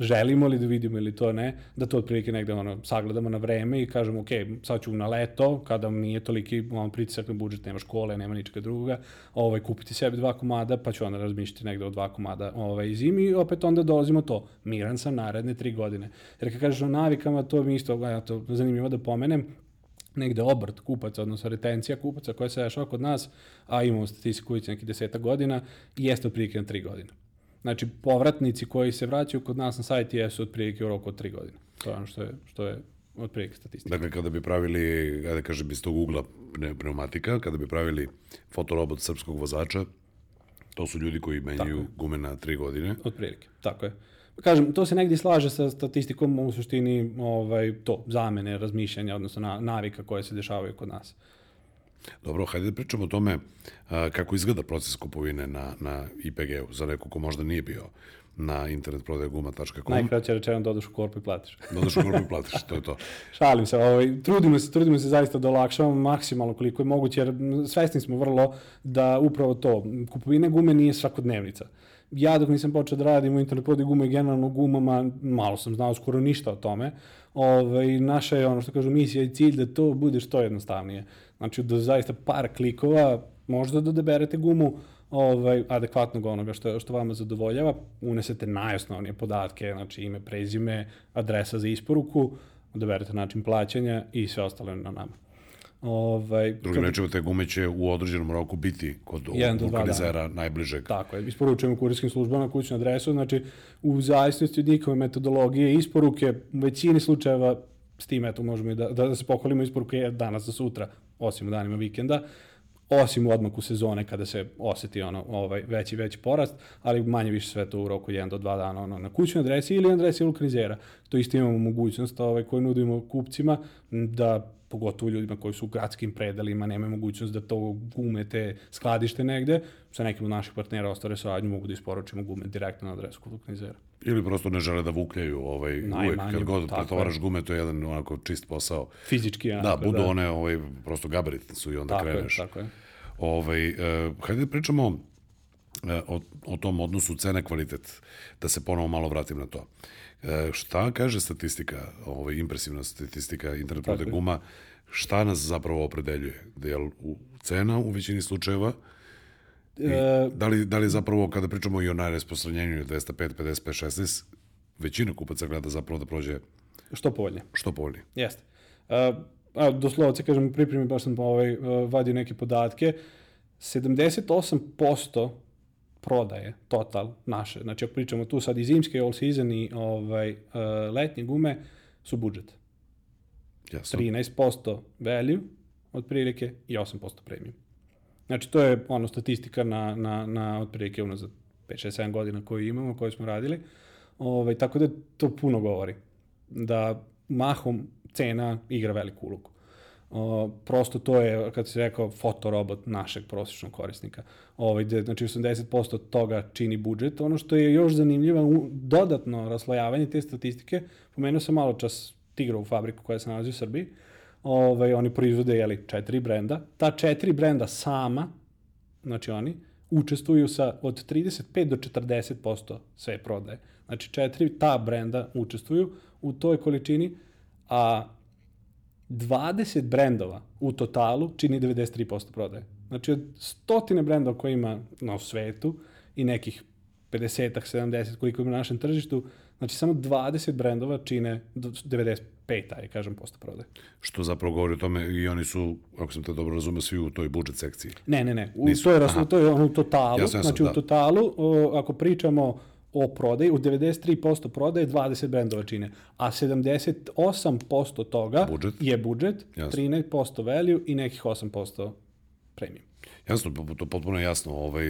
želimo li da vidimo ili to ne, da to otprilike negde ono, sagledamo na vreme i kažemo, ok, sad ću na leto, kada nije toliki on, pritisak na budžet, nema škole, nema ničega drugoga, ovaj, kupiti sebi dva komada, pa ću onda razmišljati negde o dva komada ovaj, zimi i opet onda dolazimo to, miran sam naredne tri godine. Jer kad kažeš o navikama, to mi isto, ja to zanimljivo da pomenem, negde obrt kupaca, odnosno retencija kupaca koja se dešava kod nas, a imamo statistiku već neki deseta godina, jeste otprilike na tri godine. Znači, povratnici koji se vraćaju kod nas na sajt jesu otprilike u roku od tri godine. To je ono što je, što je otprilike statistika. Dakle, kada bi pravili, ajde kažem, iz tog ugla pne- pneumatika, kada bi pravili fotorobot srpskog vozača, to su ljudi koji menjaju gume na tri godine. Otprilike, tako je. Kažem, to se negdje slaže sa statistikom u suštini ovaj, to, zamene, razmišljanja, odnosno na, navika koje se dešavaju kod nas. Dobro, hajde da pričamo o tome a, kako izgleda proces kupovine na, na IPG-u, za neko ko možda nije bio na internetprodajguma.com. Najkraće rečeno dodaš u korpu i platiš. Dodaš u korpu i platiš, to je to. Šalim se, ovaj, trudimo se, trudimo se zaista da olakšavamo maksimalno koliko je moguće, jer svesni smo vrlo da upravo to, kupovina gume nije svakodnevnica. Ja dok nisam počeo da radim u internet prodaju gume i generalno gumama, malo sam znao skoro ništa o tome. Ovaj, naša je ono što kažu misija i cilj da to bude što jednostavnije. Znači da zaista par klikova možda da odaberete gumu ovaj, adekvatnog onoga što, što vama zadovoljava, unesete najosnovnije podatke, znači ime, prezime, adresa za isporuku, odaberete način plaćanja i sve ostalo na nama. Ovaj, Drugim rečima, te gume će u određenom roku biti kod do vulkanizera najbližeg. Tako je, isporučujemo kurirskim službama kućnu adresu, znači u zavisnosti od njihove metodologije isporuke, u većini slučajeva s tim eto možemo i da, da, da se pohvalimo isporuke danas za sutra, osim u danima vikenda, osim u odmaku sezone kada se oseti ono ovaj veći veći porast, ali manje više sve to u roku 1 do 2 dana ono na kućnoj adresi ili adresi vulkanizera. To isto imamo mogućnost ovaj koju nudimo kupcima da pogotovo ljudima koji su u gradskim predelima, nemaju mogućnost da to gume te skladište negde, sa nekim od naših partnera ostare saradnju mogu da isporučimo gume direktno na adresu vulkanizera. Ili prosto ne žele da vukljaju ovaj, uvek Najmanje, kad god pretovaraš gume, to je jedan onako čist posao. Fizički, Da, onako, budu one ovaj, prosto gabaritne su i onda tako je, kreneš. tako je. Ovaj, e, hajde da pričamo e, o, o tom odnosu cena-kvalitet, da se ponovo malo vratim na to. E, šta kaže statistika, ovaj, impresivna statistika internet prodaje je. guma, šta nas zapravo opredeljuje? Da je u, cena u većini slučajeva, E, da li, da li zapravo kada pričamo i o najrasprostranjenju 205, 55, 16, većina kupaca gleda zapravo da prođe što povoljnije. što povoljnije. Jeste. Uh, a, doslovce, kažem, pripremi baš sam ovaj, uh, vadio neke podatke. 78% prodaje, total, naše, znači ako pričamo tu sad i zimske, all season i ovaj, uh, letnje gume, su budžet. Jasno. 13% value, otprilike, i 8% premium. Znači, to je ono statistika na, na, na otprilike unazad 5, 6, 7 godina koju imamo, koju smo radili. Ovaj, tako da to puno govori. Da mahom cena igra veliku ulogu. O, prosto to je, kad se rekao, fotorobot našeg prosječnog korisnika. Ovaj, gde, znači 80% toga čini budžet. Ono što je još zanimljivo, dodatno raslojavanje te statistike, pomenuo sam malo čas Tigrovu fabriku koja se nalazi u Srbiji, ovaj, oni proizvode jeli, četiri brenda. Ta četiri brenda sama, znači oni, učestvuju sa od 35 do 40% sve prodaje. Znači četiri ta brenda učestvuju u toj količini, a 20 brendova u totalu čini 93% prodaje. Znači od stotine brendova koje ima na svetu i nekih 50-ak, 70 koliko ima na našem tržištu, znači samo 20 brendova čine 90 peta je, kažem, posto prodaje. Što zapravo govori o tome i oni su, ako sam te dobro razumio, svi u toj budžet sekciji. Ne, ne, ne, u, Nisu. to je, to je ono u totalu, ja sam, ja sam, znači da. u totalu, o, ako pričamo o prodaji, u 93% prodaje 20 brendova čine, a 78% toga budžet. je budžet, Jasno. 13% value i nekih 8% premium. Jasno, to potpuno jasno, ovaj,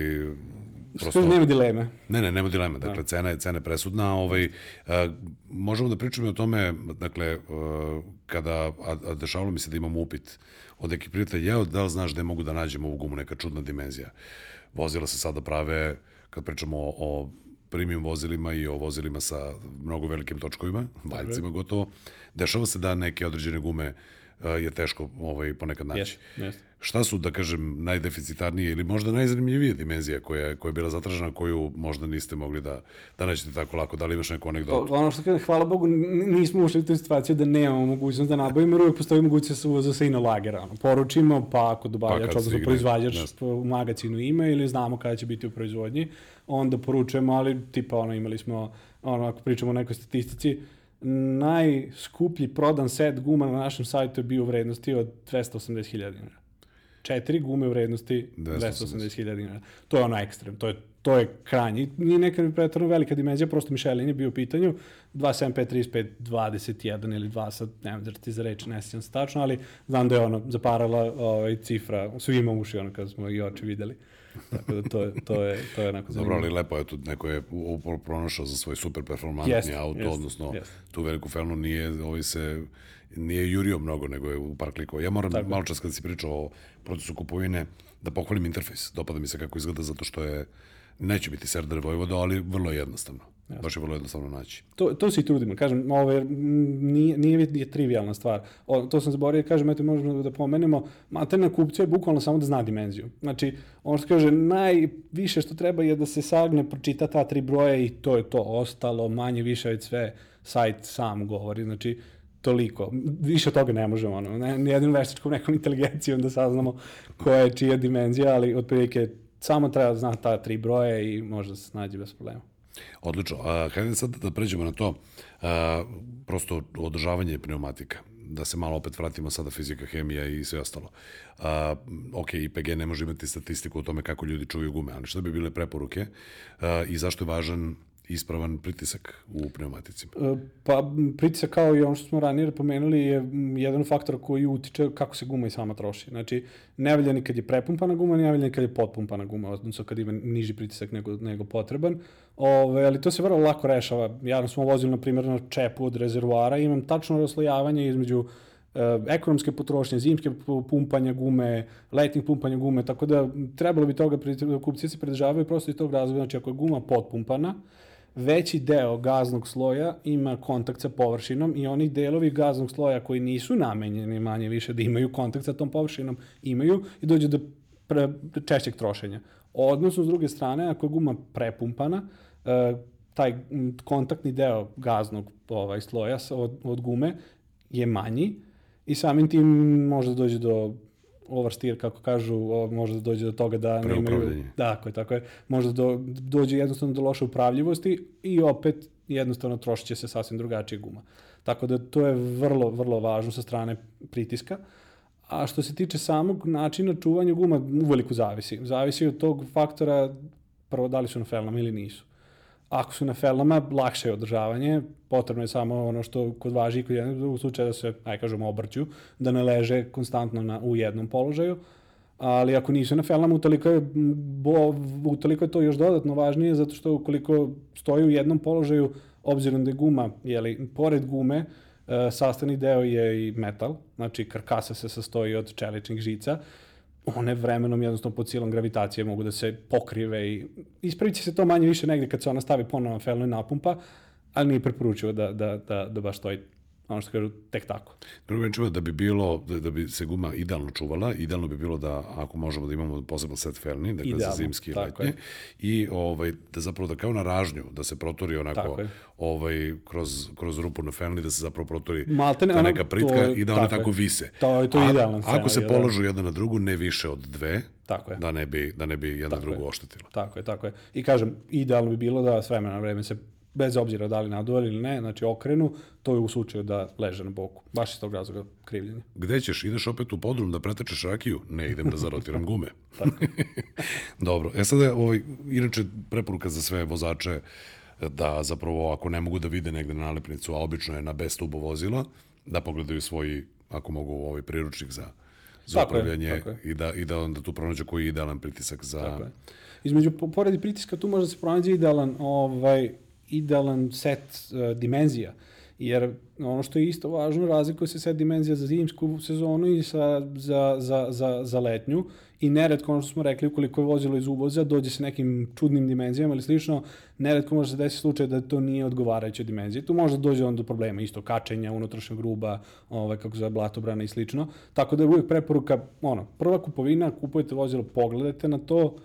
Prosto, nema dileme. Ne, ne, nema dileme. Dakle, da. cena je, cena je presudna. Ovaj, a, možemo da pričamo o tome, dakle, a, kada, a, a dešavalo mi se da imam upit od nekih prijatelja, jeo, da li znaš gde mogu da nađem ovu gumu, neka čudna dimenzija. Vozila se sada prave, kad pričamo o, o premium vozilima i o vozilima sa mnogo velikim točkovima, valjcima gotovo, dešava se da neke određene gume je teško ovaj, ponekad naći. Yes, yes. Šta su, da kažem, najdeficitarnije ili možda najzanimljivije dimenzija koja, koja je bila zatražena, koju možda niste mogli da, da naćete tako lako? Da li imaš neku anegdotu? Ono što kažem, hvala Bogu, nismo ušli u tu situaciju da nemamo mogućnost da nabavimo, jer uvijek postoji mogućnost da uvoza se i na lagera. Ono, poručimo, pa ako dobavljač, pa odnosno proizvađač u magazinu ima ili znamo kada će biti u proizvodnji, onda poručujemo, ali tipa ono, imali smo, ono, ako pričamo o nekoj statistici, najskuplji prodan set guma na našem sajtu je bio u vrednosti od 280.000 dinara. Četiri gume u vrednosti 280.000 dinara. To je ono ekstrem, to je, to je krajnji. Nije neka pretredno velika dimenzija, prosto Michelin je bio u pitanju, 275, 35, 21 ili 2, sad nemam da ti za reč, ne sjećam se tačno, ali znam da je ono zaparala ovaj, cifra, svima uši ono kada smo i oči videli. Uh, Tako da to je, to je, to je onako zanimljivo. Dobro, ali lepo je tu, neko je pronašao za svoj super performantni yes, auto, yes, odnosno yes. tu veliku felnu nije, ovaj se, nije jurio mnogo, nego je u par klikova. Ja moram Tako. malo čas kad si pričao o procesu kupovine, da pohvalim interfejs. Dopada mi se kako izgleda, zato što je, neće biti Serdar Vojvoda, ali vrlo jednostavno. Jasno. Baš je vrlo jednostavno naći. To, to se i trudimo. Kažem, ovo je, nije, nije, nije trivialna stvar. O, to sam zaboravio, kažem, eto, možemo da pomenemo, materna kupcija je bukvalno samo da zna dimenziju. Znači, ono što kaže, najviše što treba je da se sagne, pročita ta tri broje i to je to. Ostalo, manje, više, već sve sajt sam govori. Znači, toliko. Više od toga ne možemo, ono, ne, nijednom veštačkom nekom inteligencijom da saznamo koja je čija dimenzija, ali otprilike samo treba da zna ta tri broje i može da se snađe bez problema. Odlično. A, hajde sad da pređemo na to. A, prosto održavanje pneumatika da se malo opet vratimo sada fizika, hemija i sve ostalo. A, ok, IPG ne može imati statistiku o tome kako ljudi čuvaju gume, ali šta bi bile preporuke a, i zašto je važan ispravan pritisak u pneumaticima? E, pa pritisak kao i ono što smo ranije pomenuli je jedan faktor koji utiče kako se guma i sama troši. Znači, ne valja ni kad je prepumpana guma, ne valja ni kad je potpumpana guma, odnosno kad ima niži pritisak nego, nego potreban. Ove, ali to se vrlo lako rešava. Ja smo vozili, na primjer, na čepu od rezervoara i imam tačno raslojavanje između e, ekonomske potrošnje, zimske pumpanja gume, letnjih pumpanja gume, tako da trebalo bi toga, kupci se pridržavaju prosto iz tog razloga, znači ako je guma potpumpana, veći deo gaznog sloja ima kontakt sa površinom i oni delovi gaznog sloja koji nisu namenjeni manje više da imaju kontakt sa tom površinom, imaju i dođe do pre, češćeg trošenja. Odnosno, s druge strane, ako je guma prepumpana, e, taj kontaktni deo gaznog ovaj, sloja od, od gume je manji i samim tim može da dođe do oversteer, kako kažu, može da dođe do toga da nemaju... Da, tako je, tako je. Može da do, dođe jednostavno do loše upravljivosti i opet jednostavno trošit će se sasvim drugačije guma. Tako da to je vrlo, vrlo važno sa strane pritiska. A što se tiče samog načina čuvanja guma, uveliko zavisi. Zavisi od tog faktora, prvo da li su na felnama ili nisu. Ako su na felnama, lakše je održavanje, potrebno je samo ono što kod važi i kod jednog drugog slučaja da se, aj kažemo, obrću, da ne leže konstantno na, u jednom položaju, ali ako nisu na felnama, utoliko je, bo, utoliko je to još dodatno važnije, zato što ukoliko stoji u jednom položaju, obzirom da je guma, jeli, pored gume, e, sastavni deo je i metal, znači karkasa se sastoji od čeličnih žica, one vremenom jednostavno pod silom gravitacije mogu da se pokrive i ispravit će se to manje više negde kad se ona stavi ponovno na felnu i napumpa, ali nije preporučivo da, da, da, da baš stoji ono što kažu, tek tako. Drugim čuva, da bi bilo, da, da bi se guma idealno čuvala, idealno bi bilo da, ako možemo da imamo poseban set felni, dakle idealno, za zimski i letnje, i ovaj, da zapravo da kao na ražnju, da se protori onako ovaj, kroz, kroz rupu na felni, da se zapravo protori Maltene, ta neka pritka to, i da one tako, tako vise. To je to A, idealno. Ako se položu jedna na drugu, ne više od dve, Tako je. Da ne bi, da ne bi jedna tako drugu oštetila. Tako je, tako je. I kažem, idealno bi bilo da s vremena na vreme se bez obzira da li naduvali ili ne, znači okrenu, to je u slučaju da leže na boku. Baš iz tog razloga krivljenje. Gde ćeš? Ideš opet u podrum da pretečeš rakiju? Ne, idem da zarotiram gume. Dobro. E sada, ovaj, inače, preporuka za sve vozače da zapravo ako ne mogu da vide negde na nalepnicu, a obično je na B stubu vozila, da pogledaju svoj, ako mogu, ovaj priručnik za za Tako je, upravljanje tako je. i da, i da onda tu pronađe koji je idealan pritisak za... Tako je. Između, po- pored pritiska, tu može da se pronađe idealan, ovaj, idealan set uh, dimenzija. Jer ono što je isto važno, razlikuje se set dimenzija za zimsku sezonu i sa, za, za, za, za letnju. I neretko, ono što smo rekli, ukoliko je vozilo iz uvoza, dođe se nekim čudnim dimenzijama ili slično, neretko može se desiti slučaj da to nije odgovarajuća dimenzija. Tu može da dođe onda do problema, isto kačenja, unutrašnjeg gruba, ovaj, kako zove, blatobrana i slično. Tako da je uvijek preporuka, ono, prva kupovina, kupujete vozilo, pogledajte na to,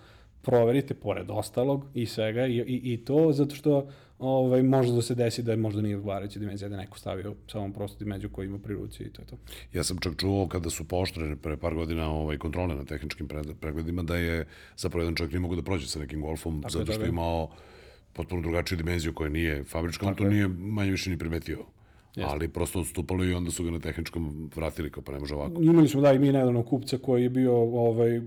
proverite pored ostalog i svega i, i, i to zato što ovaj, može da se desi da je možda nije odgovarajuća dimenzija da je neko stavio samo prostu dimenziju koju ima pri ruci i to je to. Ja sam čak čuo kada su pooštrene pre par godina ovaj, kontrole na tehničkim pregledima da je zapravo jedan čovjek nije mogu da prođe sa nekim golfom Tako zato što tako je je. imao potpuno drugačiju dimenziju koja nije fabrička, on to nije manje više ni primetio. Ali prosto odstupalo i onda su ga na tehničkom vratili kao pa ne može ovako. Imali smo da i mi nedavno kupca koji je bio ovaj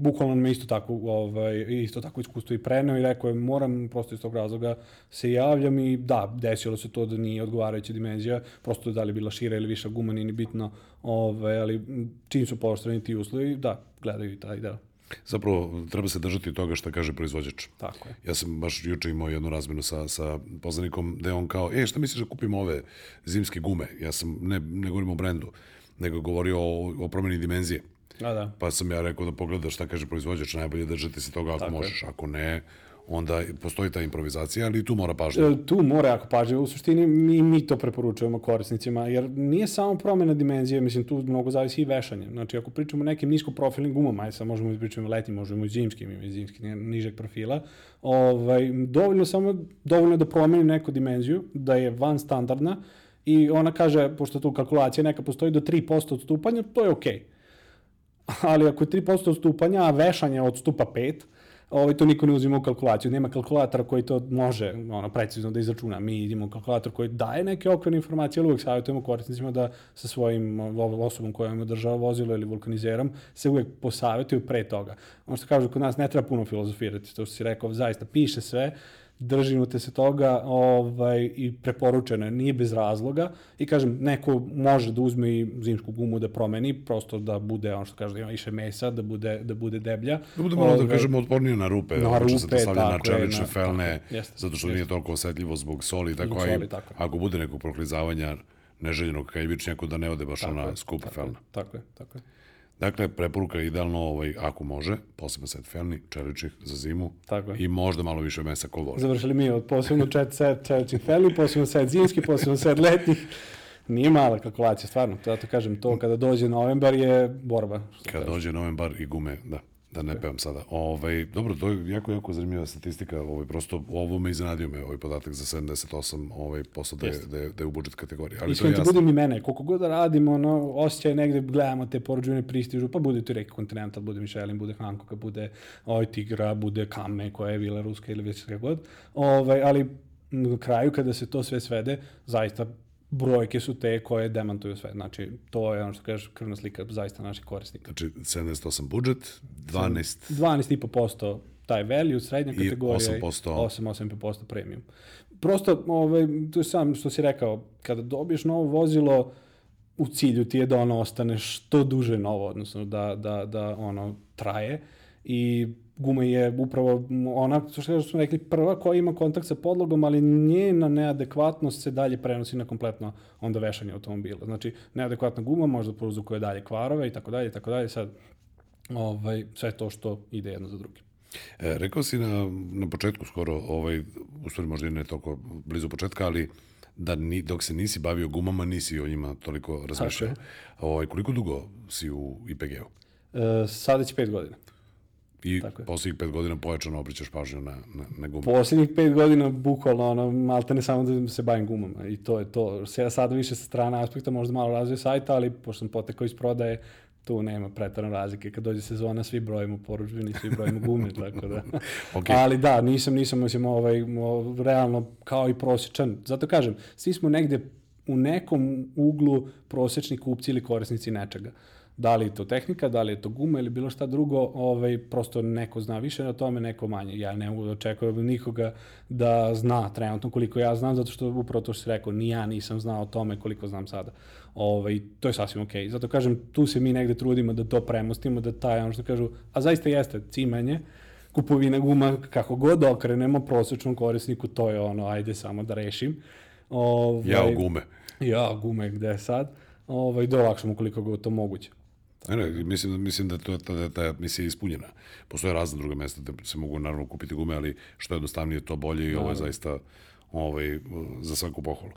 bukvalno me isto tako ovaj isto tako iskustvo i preneo i rekao je moram prosto iz tog razloga se javljam. I da desilo se to da nije odgovarajuća dimenzija prosto da li bila šira ili viša guma nije ni bitno ovaj ali čim su pooštreni ti uslovi da gledaju i taj deo Zapravo treba se držati toga što kaže proizvođač. tako je Ja sam baš juče imao jednu razmenu sa, sa poznanikom gde je on kao, e, šta misliš da kupimo ove zimske gume? Ja sam, ne, ne govorim o brendu, nego je govorio o, o promeni dimenzije. a da Pa sam ja rekao da pogledaš šta kaže proizvođač, najbolje držati se toga ako Tako je. možeš. Ako ne, onda postoji ta improvizacija, ali tu mora pažnja. E, tu mora jako pažljivo. U suštini mi, mi to preporučujemo korisnicima, jer nije samo promena dimenzije, mislim, tu mnogo zavisi i vešanje. Znači, ako pričamo o nekim niskoprofilnim gumama, aj sad možemo da pričamo o letnjim, možemo i zimskim, ima i zimski ni- nižeg profila, ovaj, dovoljno samo, dovoljno da promeni neku dimenziju, da je van standardna, i ona kaže, pošto tu kalkulacija neka postoji do 3% odstupanja, to je okej. ali ako je 3% odstupanja, a vešanje odstupa 5, ovaj, to niko ne uzima u kalkulaciju. Nema kalkulatora koji to može ono, precizno da izračuna. Mi idemo kalkulator koji daje neke okvirne informacije, ali uvek savjetujemo korisnicima da sa svojim osobom koja im održava vozilo ili vulkanizerom se uvek posavjetuju pre toga. Ono što kažu, kod nas ne treba puno filozofirati, to što si rekao, zaista piše sve, držimo te se toga ovaj, i preporučeno je, nije bez razloga i kažem, neko može da uzme i zimsku gumu da promeni, prosto da bude, ono što kaže, da ima više mesa, da bude, da bude deblja. Da bude malo, da Ovaj, kažemo, otpornije na rupe. na se to rupe, na tako je, čelične na- felne, tako je, jeste, zato što nije toliko osetljivo zbog soli. Tako, Zbog soli, tako ako bude nekog proklizavanja neželjenog kajvičnjaka, da ne ode baš ona skupa felna. Tako je, tako je. Dakle, preporuka je idealno, ovaj, ako može, posebno set felni, čeličnih za zimu Tako je. i možda malo više mesa ko voli. Završili mi od posebno čet set čeličnih feli, posebno set zimski, posebno set letnjih. Nije mala kalkulacija, stvarno. Zato kažem, to kada dođe novembar je borba. što Kad dođe novembar i gume, da, da ne pevam sada. Ovaj, dobro, to je jako, jako zanimljiva statistika. Ovaj, prosto ovo me iznenadio me, ovaj podatak za 78, ovaj, posao da je, da je, da je u budžet kategorije. Ali to je Iskreno ti jasno. budem i mene, koliko god da radimo, ono, osjećaj negde gledamo te poruđene pristižu, pa bude tu reki Continental, bude Michelin, bude Hankoka, bude ovaj Tigra, bude Kame koja je bila ruska ili već sve god. Ovaj, ali na kraju kada se to sve svede, zaista brojke su te koje demantuju sve. Znači, to je ono što kažeš krvna slika zaista naših korisnika. Znači, 78 budžet, 12 12,5% taj value, srednja I kategorija 8%. 8-8,5% premium. Prosto, ovaj, to je sam što si rekao, kada dobiješ novo vozilo, u cilju ti je da ono ostane što duže novo, odnosno da, da, da ono traje i guma je upravo ona, što što smo rekli, prva koja ima kontakt sa podlogom, ali njena neadekvatnost se dalje prenosi na kompletno onda vešanje automobila. Znači, neadekvatna guma možda prouzukuje dalje kvarove i tako dalje, i tako dalje. Sad, ovaj, sve to što ide jedno za drugim. E, rekao si na, na početku skoro, ovaj, u stvari možda i ne toliko blizu početka, ali da ni, dok se nisi bavio gumama, nisi o njima toliko razmišljao. Ovaj, koliko dugo si u IPG-u? E, sada će pet godina. I Tako je. poslednjih pet godina pojačano obrićaš pažnju na, na, na gume. Poslednjih pet godina, bukvalno, ono, malte ne samo da se bavim gumama i to je to. Ja sada više sa strane aspekta, možda malo razvoj sajta, ali pošto sam potekao iz prodaje, tu nema pretarane razlike. Kad dođe sezona, svi brojimo poručbini, svi brojimo gume, tako da. Ok. Ali da, nisam, nisam, mislim, ovaj, mo- realno kao i prosječan. Zato kažem, svi smo negde u nekom uglu prosečni kupci ili korisnici nečega. Da li je to tehnika, da li je to guma ili bilo šta drugo, ovaj, prosto neko zna više na tome, neko manje. Ja ne mogu da očekujem nikoga da zna trenutno koliko ja znam, zato što upravo to što si rekao, ni ja nisam znao o tome koliko znam sada. Ovaj, to je sasvim okej. Okay. Zato kažem, tu se mi negde trudimo da to premostimo, da taj, ono što kažu, a zaista jeste cimanje, kupovina guma, kako god okrenemo prosečnom korisniku, to je ono, ajde samo da rešim. Ovaj, ja gume. Ja gume, gde sad? Ovaj, da olakšamo koliko god to moguće. Ne, ne, mislim, mislim da to, da ta misija je ispunjena. Postoje razne druge mesta da se mogu naravno kupiti gume, ali što je jednostavnije, to bolje i ovo je zaista ovaj, za svaku pohvalu.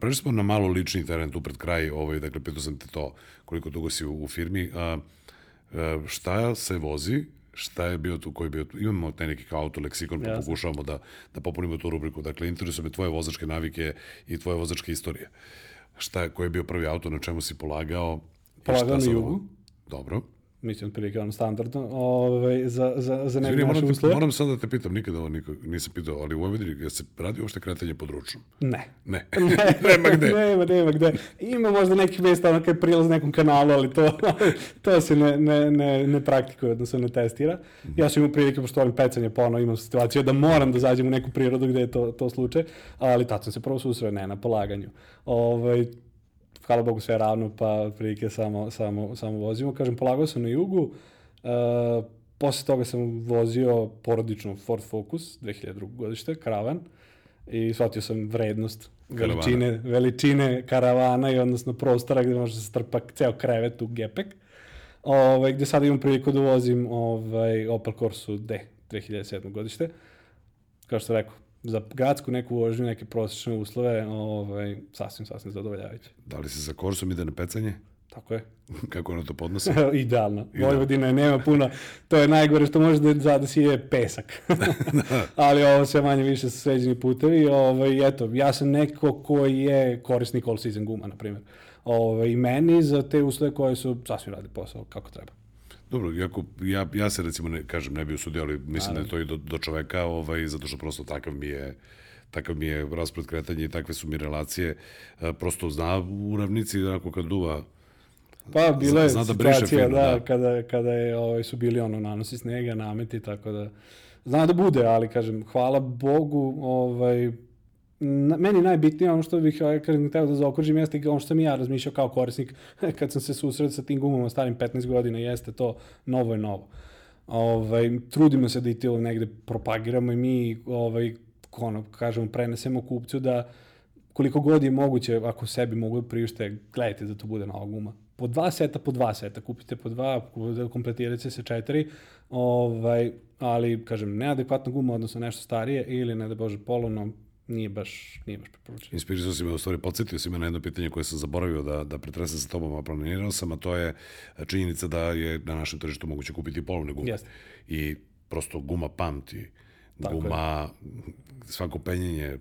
Prešli smo na malo lični teren tu pred kraj, ovaj, dakle, pitao sam te to koliko dugo si u, u firmi. A, a, šta se vozi šta je bio tu, koji je bio tu. Imamo te neki kao auto leksikon, pa pokušavamo da, da popunimo tu rubriku. Dakle, interesuje me tvoje vozačke navike i tvoje vozačke istorije. Šta je, koji je bio prvi auto, na čemu si polagao? Polagao na jugu. Dobro mislim, otprilike ono standardno, ovaj, za, za, za neke naše moram, uslove. Moram sad da te pitam, nikada ovo nikog, nisam pitao, ali u Vojvodini ja se radi uopšte kretanje pod ručnom? Ne. Ne. ne. nema gde. nema, nema gde. Ima možda neki mesta, ono kaj prilaz nekom kanalu, ali to, to se ne, ne, ne, ne praktikuje, odnosno ne testira. Mm -hmm. Ja sam imao prilike, pošto volim pecanje, ponovno imam situaciju da moram da zađem u neku prirodu gde je to, to slučaj, ali tad sam se prvo susreo, ne na polaganju. Ovaj, hvala Bogu sve ravno, pa prilike samo, samo, samo vozimo. Kažem, polagao sam na jugu, uh, posle toga sam vozio porodično Ford Focus, 2002. godište, karavan, i shvatio sam vrednost veličine, veličine karavana i odnosno prostora gde može da se strpa ceo krevet u gepek. Ovaj, gde sada imam priliku da vozim ovaj, Opel Corsa D 2007. godište. Kao što rekao, za gradsku neku vožnju, neke prosječne uslove, ovaj, sasvim, sasvim zadovoljavajuće. Da li se sa Korsom ide na pecanje? Tako je. Kako ono to podnosi? Idealno. Vojvodina nema puno, to je najgore što može da zadesi je pesak. Ali ovo sve manje više su sređeni putevi. Ovaj, eto, ja sam neko ko je korisnik all season guma, na primjer. Ovaj, I meni za te uslove koje su sasvim radi posao kako treba. Dobro, iako ja, ja se recimo, ne, kažem, ne bi usudio, ali mislim da je to i do, do čoveka, ovaj, zato što prosto takav mi je takav mi je raspred kretanja i takve su mi relacije. E, prosto zna u ravnici, onako kad duva, Pa bila je zna da situacija, fino, da, da, kada, kada je, ovaj, su bili ono, nanosi snega, nameti, tako da zna da bude, ali kažem, hvala Bogu, ovaj, na, meni najbitnije ono što bih ovaj, kažem, teo da zaokružim jeste ono što sam ja razmišljao kao korisnik kad sam se susreo sa tim gumama starim 15 godina jeste to novo je novo. Ovaj, trudimo se da i to negde propagiramo i mi ovaj, ono, kažemo, prenesemo kupcu da koliko god je moguće, ako sebi mogu da priušte, gledajte da to bude nova guma. Po dva seta, po dva seta, kupite po dva, kompletirate se četiri, ovaj, ali, kažem, neadekvatna guma, odnosno nešto starije, ili, ne da bože, polovno, nije baš, nije baš preporučeno. Inspirisao si me, u stvari, podsjetio si me na jedno pitanje koje sam zaboravio da, da pretresam sa tobom, a planirao sam, a to je činjenica da je na našem tržištu moguće kupiti polovne gume. Jeste. I prosto guma pamti. Tako guma, je. svako penjenje,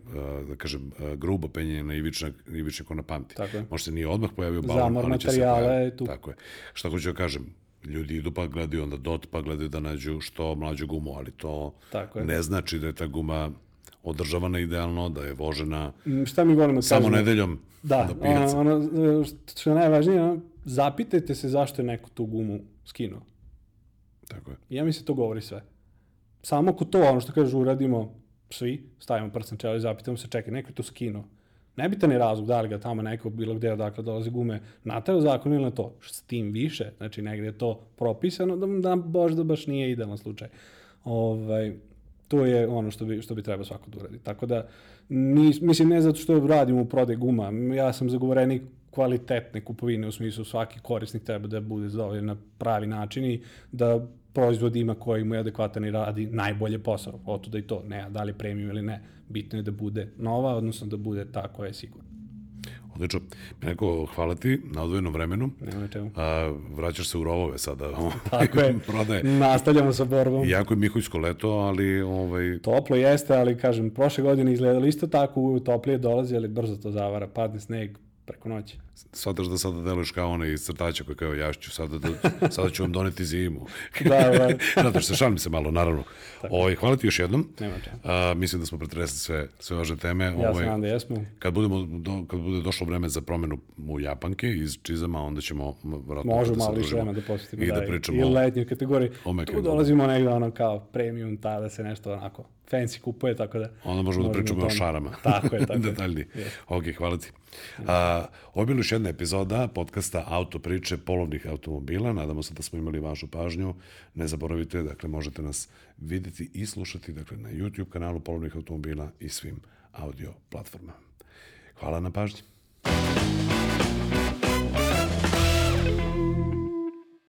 da kažem, grubo penjenje na ivična, ivična kona pamti. Tako je. Možda se nije odmah pojavio balon, Zamor ali će se pojaviti. Tu. Tako je. Šta hoću da kažem, ljudi idu pa gledaju onda dot, pa gledaju da nađu što mlađu gumu, ali to ne znači da je ta guma održavana idealno, da je vožena mm, Šta mi volimo samo kažemo? nedeljom da, ono, ono, što je najvažnije, ono, zapitajte se zašto je neko tu gumu skinuo. Tako je. Ja mislim da to govori sve. Samo ko to, ono što kažu, uradimo svi, stavimo prst na čelo i zapitamo se, čekaj, neko je to skinuo. Nebitan je razlog da li ga tamo neko bilo gde odakle dolazi gume nataju zakon ili na to. S tim više, znači negde je to propisano da, da možda baš nije idealan slučaj. Ovaj, to je ono što bi, što bi trebao svako da uradi. Tako da, ni, mislim, ne zato što radim u prodaj guma, ja sam zagovorenik kvalitetne kupovine, u smislu svaki korisnik treba da bude zadovoljen na pravi način i da proizvod ima koji mu je adekvatan i radi najbolje posao. Oto da i to, ne, da li premium ili ne. Bitno je da bude nova, odnosno da bude ta koja je sigurna. Odlično. Neko, hvala ti na odvojenom vremenu. Nema čemu. A, vraćaš se u rovove sada. Tako je. Prodaje. Nastavljamo sa borbom. Jako je Miholjsko leto, ali... Ovaj... Toplo jeste, ali kažem, prošle godine izgledalo isto tako, toplije dolazi, ali brzo to zavara, padne sneg preko noći. Shvataš da sada deluješ kao onaj iz crtača koji kao ja ću sada, da, sada ću vam doneti zimu. Da, da. Zato što se šalim se malo, naravno. Ovaj, hvala ti još jednom. Nema. A, mislim da smo pretresli sve, sve važe teme. Ja se Ovaj, nadam da jesmo. kad, budemo, do, kad bude došlo vreme za promenu u Japanke iz čizama, onda ćemo vratno Može da se malo više vremena da posvetimo. I da, pričamo I o- letnjoj kategoriji. Tu dolazimo negde ono kao premium, ta da se nešto onako fancy kupuje, tako da... Onda možemo da pričamo o šarama. Tako je, tako je. Detaljnije. Ok, hvala ti. A, ovo još jedna epizoda podcasta Auto priče polovnih automobila. Nadamo se da smo imali vašu pažnju. Ne zaboravite, dakle, možete nas videti i slušati dakle, na YouTube kanalu polovnih automobila i svim audio platformama. Hvala na pažnji.